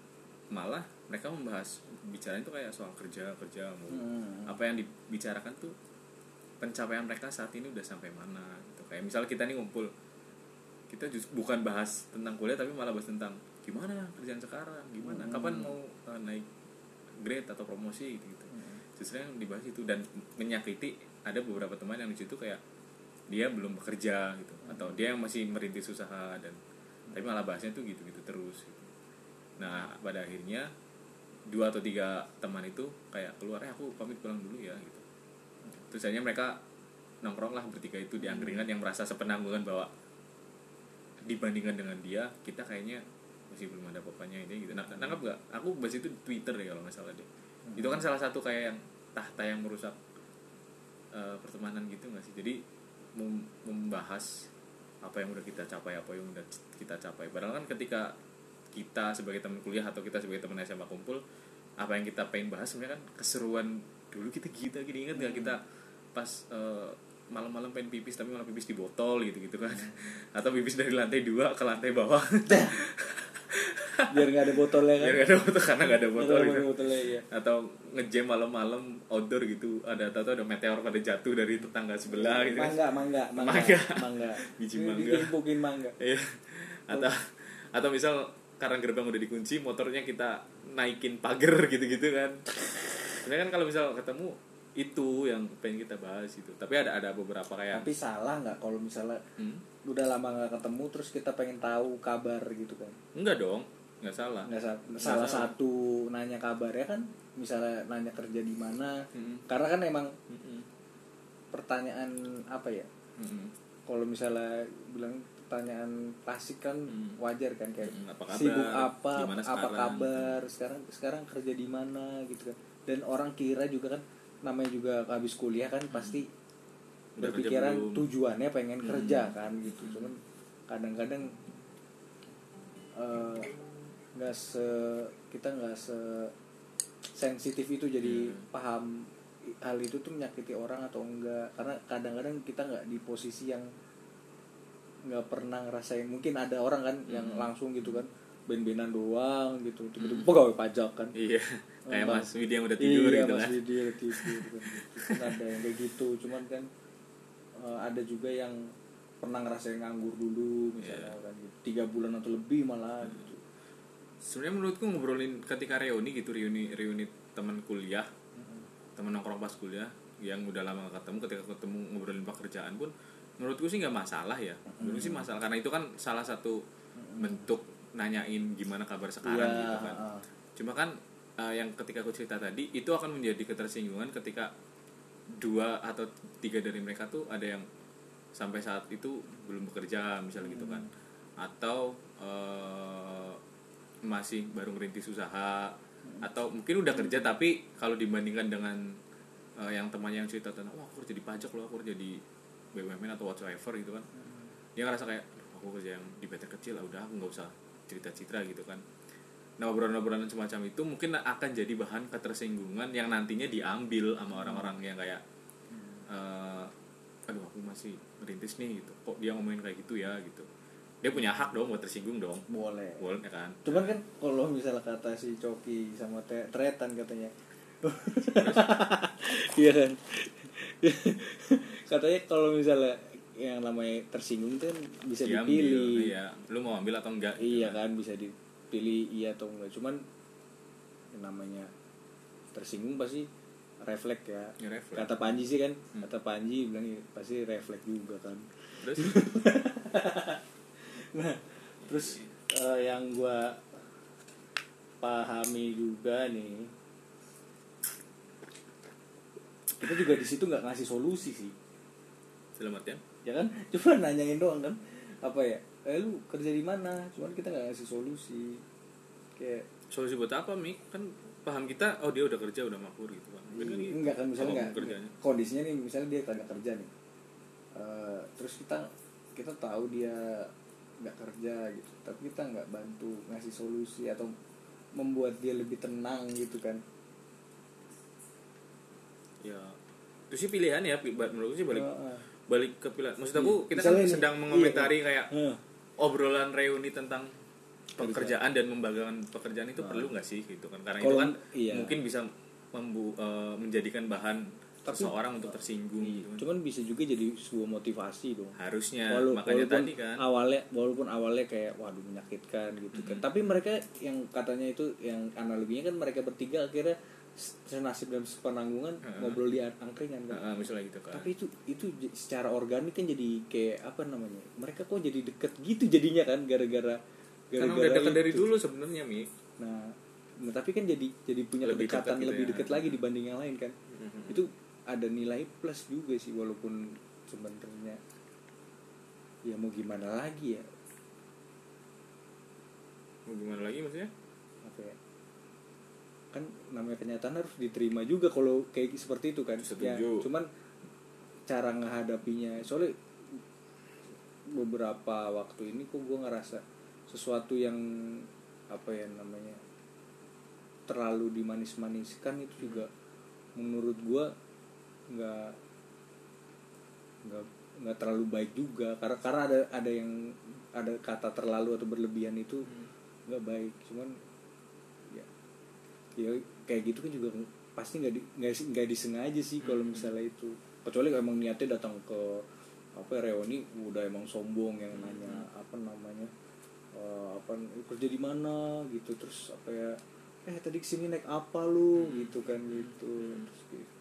malah mereka membahas bicara itu kayak soal kerja kerja mau Hmm. apa yang dibicarakan tuh pencapaian mereka saat ini udah sampai mana gitu. Kayak misalnya kita nih ngumpul kita justru bukan bahas tentang kuliah tapi malah bahas tentang gimana kerjaan sekarang gimana kapan mau uh, naik grade atau promosi gitu gitu justru yang dibahas itu dan menyakiti ada beberapa teman yang di situ kayak dia belum bekerja gitu. Atau dia yang masih merintis usaha dan tapi malah bahasnya tuh gitu gitu terus gitu. nah pada akhirnya dua atau tiga teman itu kayak keluar "Eh, aku pamit pulang dulu ya gitu. Terus akhirnya mereka nongkrong lah bertiga itu di angkringan yang merasa sepenanggungan bahwa dibandingkan dengan dia kita kayaknya masih belum ada apa-apanya ini gitu. Nah, nangkap nggak? Aku bahas itu di Twitter ya kalau nggak salah deh. Itu kan salah satu kayak yang tahta yang merusak eh, pertemanan gitu nggak sih? Jadi mem- membahas apa yang udah kita capai apa yang udah kita capai. Padahal kan ketika kita sebagai teman kuliah atau kita sebagai teman SMA kumpul apa yang kita pengen bahas sebenarnya kan keseruan dulu kita kita gini ingat nggak kita pas eh, malam-malam pengen pipis tapi malah pipis di botol gitu gitu kan atau pipis dari lantai dua ke lantai bawah *laughs* biar nggak ada botolnya kan? Biar nggak ada botol karena nggak ada botol gitu. botolnya ya atau ngejam malam-malam outdoor gitu. Ada atau ada meteor pada jatuh dari tetangga sebelah gitu. Mangga mangga mangga. Mangga. mangga. *laughs* Biji mangga. ditimpukin mangga. Iya. atau atau misal karena gerbang udah dikunci motornya kita naikin pagar *laughs* gitu-gitu kan. Sebenarnya kan kalau misal ketemu itu yang pengen kita bahas itu tapi ada ada beberapa kayak tapi salah nggak kalau misalnya hmm? udah lama nggak ketemu terus kita pengen tahu kabar gitu kan? Enggak dong nggak salah nggak sa- Nggak salah salah. satu nanya kabarnya kan misalnya nanya kerja di mana Mm-mm. karena kan emang Mm-mm. pertanyaan apa ya Mm-mm. kalau misalnya bilang pertanyaan klasik kan Hmm. wajar kan kayak apa kabar? sibuk apa Gimana apa kabar sekarang sekarang kerja di mana gitu kan dan orang kira juga kan namanya juga habis kuliah kan pasti Hmm. Udah kerja berpikiran tujuannya pengen Hmm. kerja kan gitu cuman kadang-kadang eh, nggak se kita nggak se sensitif itu jadi Hmm. paham hal itu tuh menyakiti orang atau enggak karena kadang-kadang kita nggak di posisi yang nggak pernah ngerasain mungkin ada orang kan yang Hmm. langsung gitu kan ben-benan doang gitu tiba-tiba pegawai pajak kan iya kayak. Mas Widi yang udah tidur iya, gitu Mas kan Widi udah tidur kan gitu. Kan ada yang kayak gitu cuman kan eh, ada juga yang pernah ngerasain nganggur dulu misalnya Iya. kan gitu. tiga bulan atau lebih malah gitu sebenarnya menurutku ngobrolin ketika reuni gitu reuni reuni teman kuliah teman nongkrong pas kuliah yang udah lama gak ketemu ketika ketemu ngobrolin pekerjaan pun menurutku sih nggak masalah ya. Menurutku sih masalah karena itu kan salah satu bentuk nanyain gimana kabar sekarang Iya, gitu kan. cuma kan eh, yang ketika aku cerita tadi itu akan menjadi ketersinggungan ketika dua atau tiga dari mereka tuh ada yang sampai saat itu belum bekerja misalnya gitu kan. Atau eh, masih baru ngerintis usaha atau mungkin udah kerja tapi kalau dibandingkan dengan eh, yang temannya yang cerita tentang wah aku kerja di pajak loh aku kerja di BUMN atau whatsoever gitu kan. Dia ngerasa kayak "Duh, aku kerja yang di PT kecil lah udah aku nggak usah cerita-cerita gitu kan. Nah obrolan-obrolan semacam itu mungkin akan jadi bahan ketersinggungan yang nantinya diambil sama orang-orang yang kayak eh, aduh aku masih merintis nih gitu. Kok dia ngomongin kayak gitu ya gitu dia punya hak dong buat tersinggung dong. Boleh. Boleh ya kan? Cuman kan kalau misalnya kata si Coki sama Te- Tretan katanya. Iya kan? Katanya kalau misalnya yang namanya tersinggung kan bisa Diambil, dipilih. iya. Lu mau ambil atau enggak gitu iya kan? bisa dipilih iya atau enggak. Cuman yang namanya tersinggung pasti refleks ya. Ya, refleks. kata Panji sih kan kata Panji bilang "Iya, pasti refleks juga kan. Terus *laughs* nah *laughs* terus eh, yang gua pahami juga nih kita juga di situ nggak ngasih solusi sih. Dalam artian ya kan? *laughs* Cuma nanyain doang kan apa ya? Eh lu kerja di mana? Cuman kita nggak ngasih solusi. Kayak solusi buat apa mi? Kan paham kita oh dia udah kerja udah makmur gitu kan. Kan enggak kan misalnya Apa pun nggak. kerjanya. Kondisinya nih misalnya dia kagak kerja nih. Eh, terus kita kita tahu dia nggak kerja gitu. Tapi kita nggak bantu ngasih solusi atau membuat dia lebih tenang gitu kan. Ya itu sih pilihan ya menurutku sih balik Heeh. balik ke pilihan. Maksud aku kita Misalnya kan nih, sedang iya, mengomentari kayak Heeh. obrolan reuni tentang pekerjaan dan membanggakan pekerjaan itu perlu nggak sih gitu kan? Karena itu Kalau- kan iya. mungkin bisa membu eh, menjadikan bahan Tapi- seseorang untuk tersinggung gitu kan. cuman bisa juga jadi sebuah motivasi dong. Harusnya Walau- makanya walaupun tadi kan. awalnya walaupun awalnya kayak waduh menyakitkan gitu kan. Tapi mereka yang katanya itu yang analoginya kan mereka bertiga akhirnya senasib dan sepenanggungan ngobrol di angkringan kan. Nah, misalnya gitu kan. Tapi itu itu secara organik kan jadi kayak apa namanya mereka kok jadi deket gitu jadinya kan gara-gara karena udah dekat itu. dari dulu sebenarnya mi. Nah, nah, tapi kan jadi jadi punya Lebih kedekatan dekat gitu lebih ya. dekat lagi dibanding yang lain kan. Itu ada nilai plus juga sih walaupun sebenarnya ya mau gimana lagi ya. Mau gimana lagi maksudnya? Apa ya? Kan namanya kenyataan harus diterima juga kalau kayak seperti itu kan. Ya Setuju. cuman cara menghadapinya soalnya beberapa waktu ini kok gue ngerasa sesuatu yang apa ya namanya terlalu dimanis-maniskan itu juga menurut gue nggak nggak nggak terlalu baik juga. Karena karena ada ada yang ada kata terlalu atau berlebihan itu nggak baik. Cuman ya ya kayak gitu kan juga pasti nggak di, nggak nggak disengaja sih kalau misalnya itu. Kecuali emang niatnya datang ke apa ya, reuni udah emang sombong yang nanya apa namanya eh, apa kerja di mana? Gitu. Terus apa ya eh tadi ke sini naik apa lu? Gitu kan gitu. Terus gitu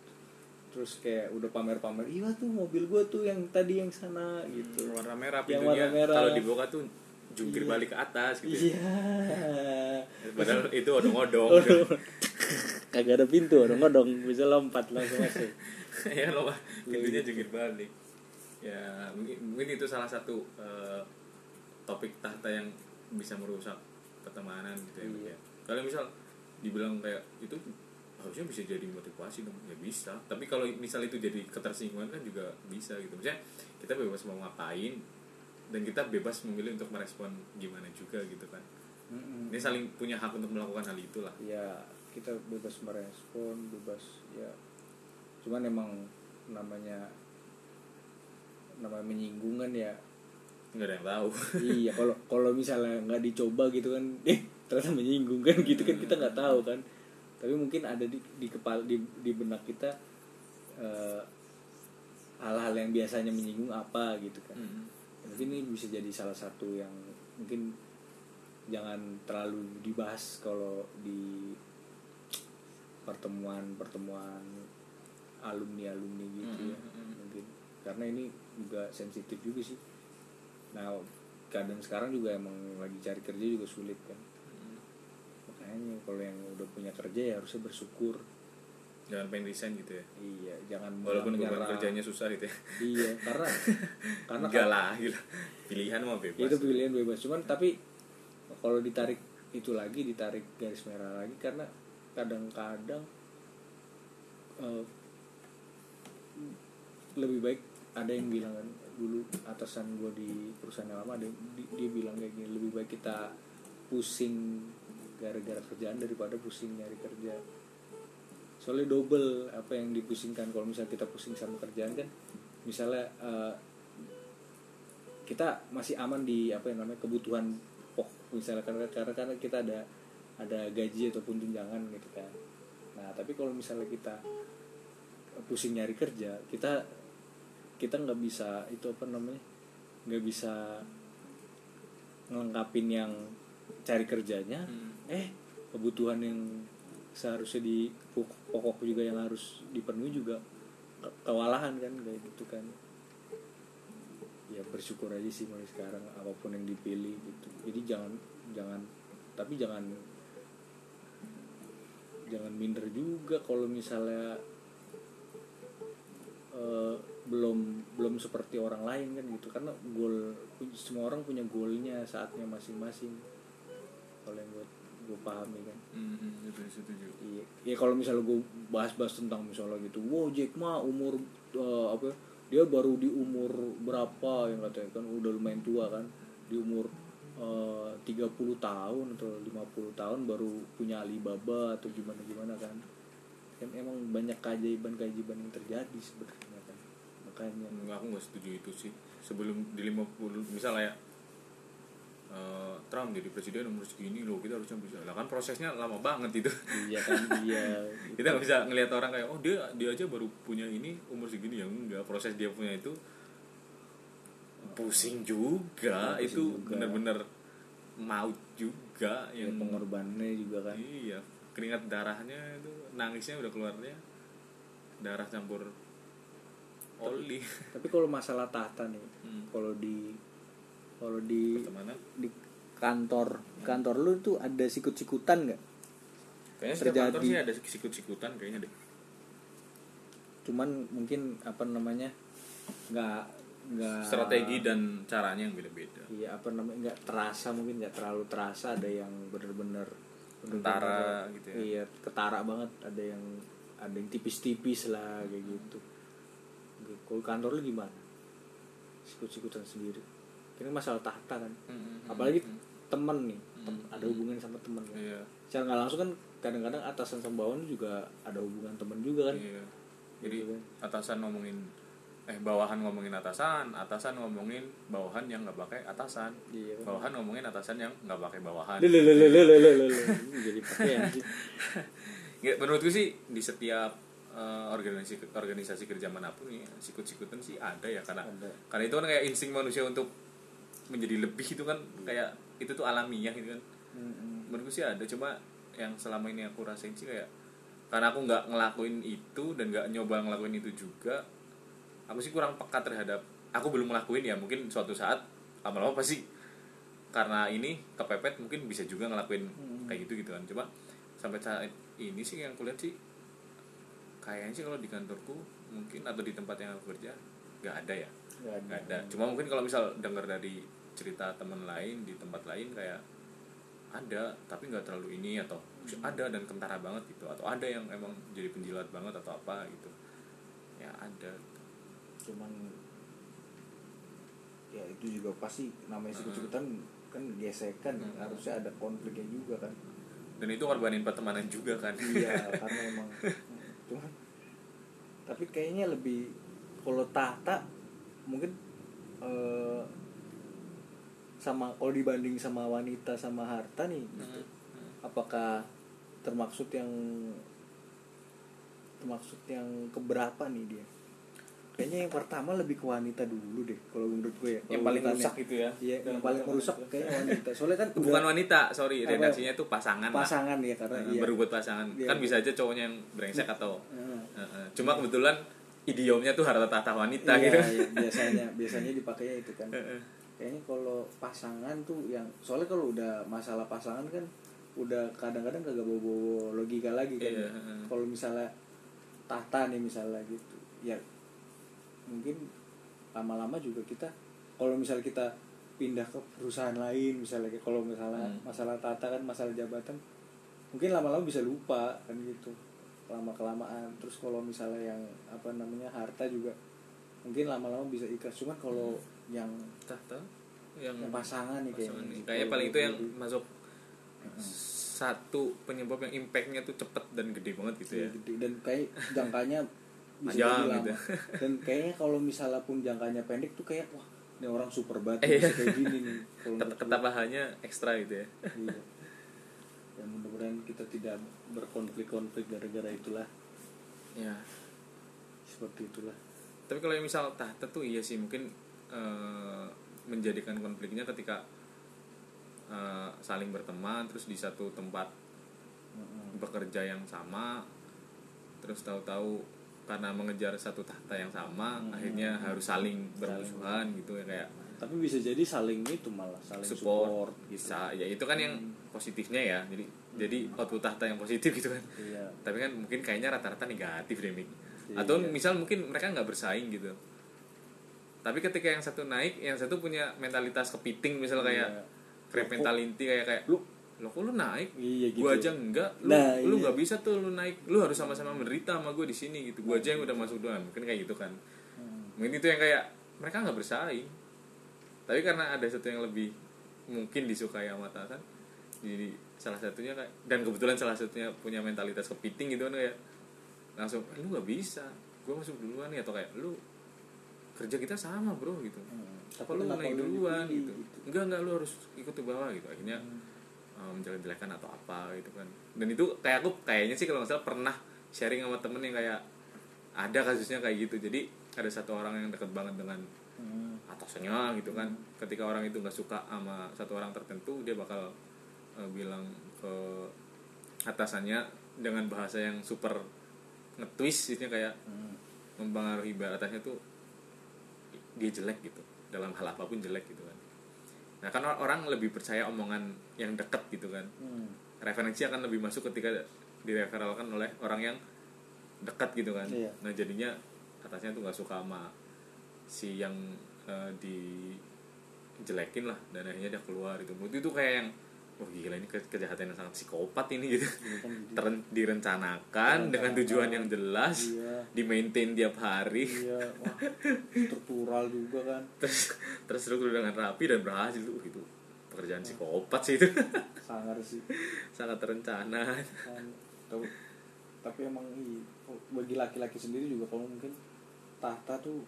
terus kayak udah pamer-pamer iya tuh mobil gua tuh yang tadi yang sana gitu warna merah Yang warna merah. kalau dibuka tuh jungkir Iya. balik ke atas gitu ya. iya *laughs* padahal itu odong-odong *laughs* Odong. kagak ada pintu dong dong bisa lompat langsung masuk *laughs* ya loh pintunya jungkir balik ya mungkin, mungkin itu salah satu eh, topik tahta yang bisa merusak pertemanan gitu ya Iya. ya. kalau misal dibilang kayak itu harusnya bisa jadi motivasi dong. Ya bisa. Tapi kalau misal itu jadi ketersinggungan kan juga bisa gitu. Misalnya kita bebas mau ngapain dan kita bebas memilih untuk merespon gimana juga gitu kan. Mm-mm. ini saling punya hak untuk melakukan hal itulah. Ya kita bebas merespon bebas ya. Cuman emang namanya namanya menyinggungan ya. Nggak ada yang tahu. *laughs* Iya kalau kalau misalnya nggak dicoba gitu kan *laughs* eh ternyata menyinggung kan gitu kan kita nggak tahu kan tapi mungkin ada di di kepala di, di benak kita eh, hal-hal yang biasanya menyinggung apa gitu kan Hmm. mungkin ini bisa jadi salah satu yang mungkin jangan terlalu dibahas kalau di pertemuan pertemuan alumni alumni gitu ya Mm, mm, mm. mungkin karena ini juga sensitif juga sih nah keadaan sekarang juga emang lagi cari kerja juga sulit kan Hmm. Makanya kalau yang udah punya kerja ya harusnya bersyukur. Jangan pengen resign gitu ya? Iya jangan walaupun beban kerjanya susah gitu ya? Iya karena *laughs* karena enggak lah gila. Pilihan mah bebas. Itu pilihan bebas. Cuman tapi kalau ditarik itu lagi ditarik garis merah lagi karena kadang-kadang eh, lebih baik ada yang bilang kan dulu atasan gue di perusahaan yang lama ada yang- di- dia bilang kayak gini lebih baik kita pusing gara-gara kerjaan daripada pusing nyari kerja soalnya double apa yang dipusingkan kalau misalnya kita pusing sama kerjaan kan misalnya eh, kita masih aman di apa yang namanya kebutuhan pokok misalnya karena karena karena kita ada ada gaji ataupun tunjangan gitu kan nah tapi kalau misalnya kita pusing nyari kerja kita kita nggak bisa itu apa namanya nggak bisa ngelengkapin yang cari kerjanya Hmm. Eh kebutuhan yang seharusnya di pokok juga yang harus dipenuhi juga ke- kewalahan kan kayak gitu kan. Ya bersyukur aja sih mulai sekarang apa pun yang dipilih gitu. Jadi jangan jangan tapi jangan jangan minder juga kalau misalnya eh, belum belum seperti orang lain kan gitu. Karena goal semua orang punya goalnya saatnya masing-masing gue pahami kan Hmm, hmm, itu setuju Iya, ya kalau misalnya gue bahas-bahas tentang misalnya gitu, wow Jack Ma umur eh, apa? ya, Dia baru di umur berapa yang katanya kan udah lumayan tua kan, di umur eh, 30 tahun atau 50 tahun baru punya Alibaba atau gimana gimana kan? Kan emang banyak keajaiban-keajaiban yang terjadi sebenarnya kan, makanya. Enggak, aku nggak setuju itu sih sebelum di 50 misalnya ya eh, Trump jadi presiden umur segini loh kita harusnya bisa lah kan prosesnya lama banget itu Iya kan, iya. *laughs* kita nggak bisa ngelihat orang kayak oh dia dia aja baru punya ini umur segini ya enggak proses dia punya itu pusing juga Pusing itu juga. bener-bener maut juga Ya, yang pengorbanannya juga kan. iya keringat darahnya itu nangisnya udah keluarnya darah campur oli Tapi kalau masalah tahta nih, Hmm. kalau di kalau di pertemanan. di kantor kantor lu tuh ada sikut-sikutan nggak? Kayaknya setiap Terjadi. kantor sih ada sikut-sikutan kayaknya deh. Cuman mungkin apa namanya nggak nggak strategi dan caranya yang beda-beda. Iya apa namanya nggak terasa mungkin nggak terlalu terasa ada yang bener-bener bener-bener- gitu ya. iya ketara banget. Ada yang ada yang tipis-tipis lah kayak gitu. Kalau kantor lu gimana? Sikut-sikutan sendiri ini masalah tahta kan. Hmm, apalagi hmm, hmm. temen nih tem- Hmm, ada hmm. hubungan sama temen kan. Iya. Secara nggak langsung kan kadang-kadang atasan sama bawahan juga ada hubungan temen juga kan. Iya. Jadi Gitu kan. atasan ngomongin eh bawahan ngomongin atasan atasan ngomongin bawahan yang nggak pakai atasan. Iya. Kan bawahan ngomongin atasan yang nggak pakai bawahan. Jadi Ya, *laughs* menurutku sih di setiap eh, organisasi organisasi kerja mana pun ya sikut-sikutan sih ada ya karena Ada. karena itu kan kayak insting manusia untuk menjadi lebih itu kan kayak itu tuh alamiah gitu kan. Mm-mm. menurutku sih ada cuma yang selama ini aku rasain sih kayak karena aku nggak ngelakuin itu dan nggak nyoba ngelakuin itu juga aku sih kurang peka terhadap aku belum ngelakuin ya mungkin suatu saat lama-lama pasti. Karena ini kepepet mungkin bisa juga ngelakuin kayak gitu gitu kan. Coba sampai saat ini sih yang kulihat sih kayaknya sih kalau di kantorku mungkin atau di tempat yang aku kerja nggak ada ya. Nggak ada. ada. Cuma mungkin kalau misal dengar dari cerita teman lain di tempat lain kayak ada tapi nggak terlalu ini atau ada dan kentara banget gitu. Atau ada yang emang jadi penjilat banget atau apa gitu. Ya ada. Cuman ya itu juga pasti namanya sikut-sikutan kan gesekan Hmm. harusnya ada konfliknya juga kan. Dan itu ngorbanin pertemanan juga kan. Iya *laughs* karena emang cuman tapi kayaknya lebih kalau tahta mungkin eh, sama kalau dibanding sama wanita sama harta nih gitu. apakah termaksud yang termaksud yang keberapa nih dia kayaknya yang pertama lebih ke wanita dulu deh kalau menurut gue ya yang Kalau paling rusak gitu ya iya yang paling merusak kayaknya wanita soalnya kan *laughs* bukan udah wanita sorry redaksinya itu pasangan lah. pasangan ya karena Eh, iya berbuat pasangan Iya. kan bisa aja cowoknya yang brengsek atau Heeh. eh, eh. cuma kebetulan idiomnya tuh harta tahta wanita iya, gitu iya, biasanya biasanya dipakainya itu kan. Kayaknya kalau pasangan tuh yang soalnya kalau udah masalah pasangan kan udah kadang-kadang kagak bawa logika lagi kan Iya, heeh. kalau misalnya tahta nih misalnya gitu ya mungkin lama-lama juga kita kalau misalnya kita pindah ke perusahaan lain misalnya kalau misalnya Hmm. masalah tahta kan masalah jabatan mungkin lama-lama bisa lupa kan gitu lama kelamaan terus kalau misalnya yang apa namanya harta juga mungkin lama-lama bisa ikhlas cuman kalau yang tahta yang yang pasangan nih pasangan kayaknya nih. kayaknya paling itu yang masuk satu penyebab yang impactnya tuh cepet dan gede banget gitu ya. gede. dan kayak jangkanya *laughs* bisa lama gitu. dan kayaknya kalau misalnya pun jangkanya pendek tuh kayak wah ini orang super banget Iya. kayak gini nih ketabahannya ekstra gitu ya. Iya. Ya mudah-mudahan kita tidak berkonflik-konflik gara-gara itulah. Ya seperti itulah. Tapi kalau yang misal tahta tuh iya sih. Mungkin eh, menjadikan konfliknya ketika eh, saling berteman terus di satu tempat bekerja yang sama terus tahu-tahu karena mengejar satu tahta yang sama Hmm. akhirnya harus saling bermusuhan gitu ya kayak tapi bisa jadi saling itu malah saling support, support, gitu. Bisa. Ya itu kan yang positifnya ya. Jadi jadi output tahta yang positif gitu kan. Iya. Tapi kan mungkin kayaknya rata-rata negatif deh Mik. Iya. atau misal mungkin mereka nggak bersaing gitu tapi ketika yang satu naik yang satu punya mentalitas kepiting misal kayak Iya. grab mentality kayak kayak lu lo kok lu naik? Iya gitu. Gua aja enggak. Lu Nah, lu iya. nggak bisa tuh lu naik. Lu harus sama-sama menderita sama gue di sini gitu. Gua aja yang udah masuk duluan. Mungkin kayak gitu kan. Hmm. mungkin itu yang kayak mereka nggak bersaing. Tapi karena ada satu yang lebih mungkin disukai sama atasan jadi salah satunya kayak dan kebetulan salah satunya punya mentalitas kepiting gitu kan kayak langsung "Eh, lu nggak bisa. Gue masuk duluan nih atau kayak lu kerja kita sama bro gitu Hmm. apa lu naik lu duluan dipilih, gitu enggak enggak lu harus ikut ke bawah gitu akhirnya Hmm. uh, menjelek-jelekan atau apa gitu kan dan itu kayak aku kayaknya sih kalau nggak salah pernah sharing sama temen yang kayak ada kasusnya kayak gitu jadi ada satu orang yang deket banget dengan Hmm. atasnya gitu kan ketika orang itu nggak suka sama satu orang tertentu dia bakal uh, bilang ke atasannya dengan bahasa yang super nge-twist isinya kayak Hmm. mempengaruhi atasnya tuh dia jelek gitu. Dalam hal apa pun jelek gitu kan. Nah kan or- orang lebih percaya omongan yang deket gitu kan. Hmm. referensi akan lebih masuk ketika direferalkan oleh orang yang dekat gitu kan. Iya. nah jadinya atasnya tuh nggak suka sama si yang eh, dijelekin lah. Dan akhirnya dia keluar itu itu tuh kayak yang wah gila ini ke- kejahatan yang sangat psikopat ini gitu. Iya kan. Teren- direncanakan dengan tujuan yang jelas Iya. di maintain tiap hari. Iya wah struktural juga kan. Terus terstruktur dengan rapi dan berhasil tuh. Itu pekerjaan psikopat sih itu. *laughs* Sangar sih. Sangat terencana. Kan, tapi, tapi emang iya, bagi laki-laki sendiri juga kalau mungkin tahta tuh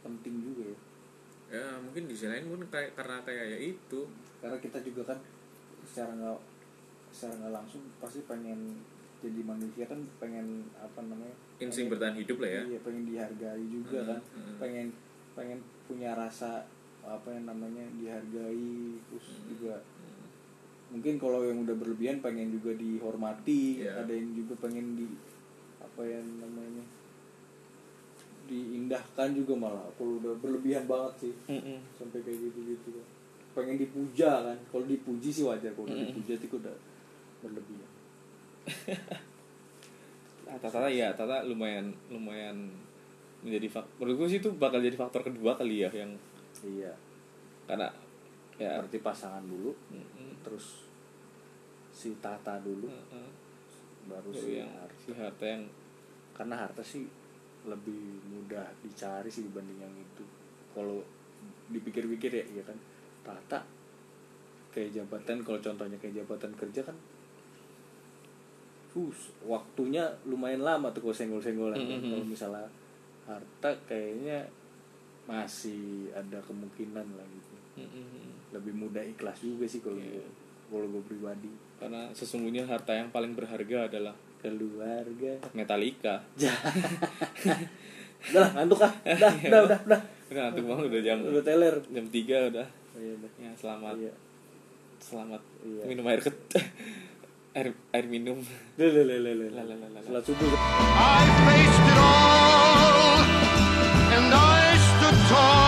penting juga ya. Ya mungkin di sisi lain pun kayak karena kayak ya itu. Karena kita juga kan secara nggak secara nggak langsung pasti pengen jadi manusia kan pengen apa namanya insting pengen- bertahan hidup lah ya iya pengen dihargai juga Hmm, kan hmm. pengen pengen punya rasa apa yang namanya dihargai terus Hmm. juga mungkin kalau yang udah berlebihan pengen juga dihormati Iya. ada yang juga pengen di apa yang namanya diindahkan juga malah kalau udah berlebihan banget sih sampai kayak gitu gitu kan pengen dipuja kan. Kalau dipuji sih wajar kalau Mm-mm. dipuja itu udah berlebihan. *laughs* Ah, Tata ya, Tata lumayan lumayan menjadi faktor. Menurut gue sih itu bakal jadi faktor kedua kali ya yang iya. Karena ya. Berarti pasangan dulu mm, terus si tata dulu mm, mm. baru Baru si yang harta. si harta yang karena harta sih lebih mudah dicari sih dibanding yang itu. Kalau dipikir-pikir ya iya kan tata kayak jabatan kalau contohnya kayak jabatan kerja kan Hus, waktunya lumayan lama tuh kalau senggol-senggolan. Kan. Mhm. kalau misalnya harta kayaknya masih ada kemungkinan lah gitu. Mm-mm. lebih mudah ikhlas juga sih kalau gue kalau gue pribadi. Karena sesungguhnya harta yang paling berharga adalah keluarga. Metallica. *laughs* Udah ngantuk ah. *laughs* Udah udah udah udah. Ngantuk banget udah jam udah teler. jam 3 udah iya, ya selamat. Iya. selamat iya. minum air ket *laughs* air air minum. Setelah subuh. I faced it all and I stood tall.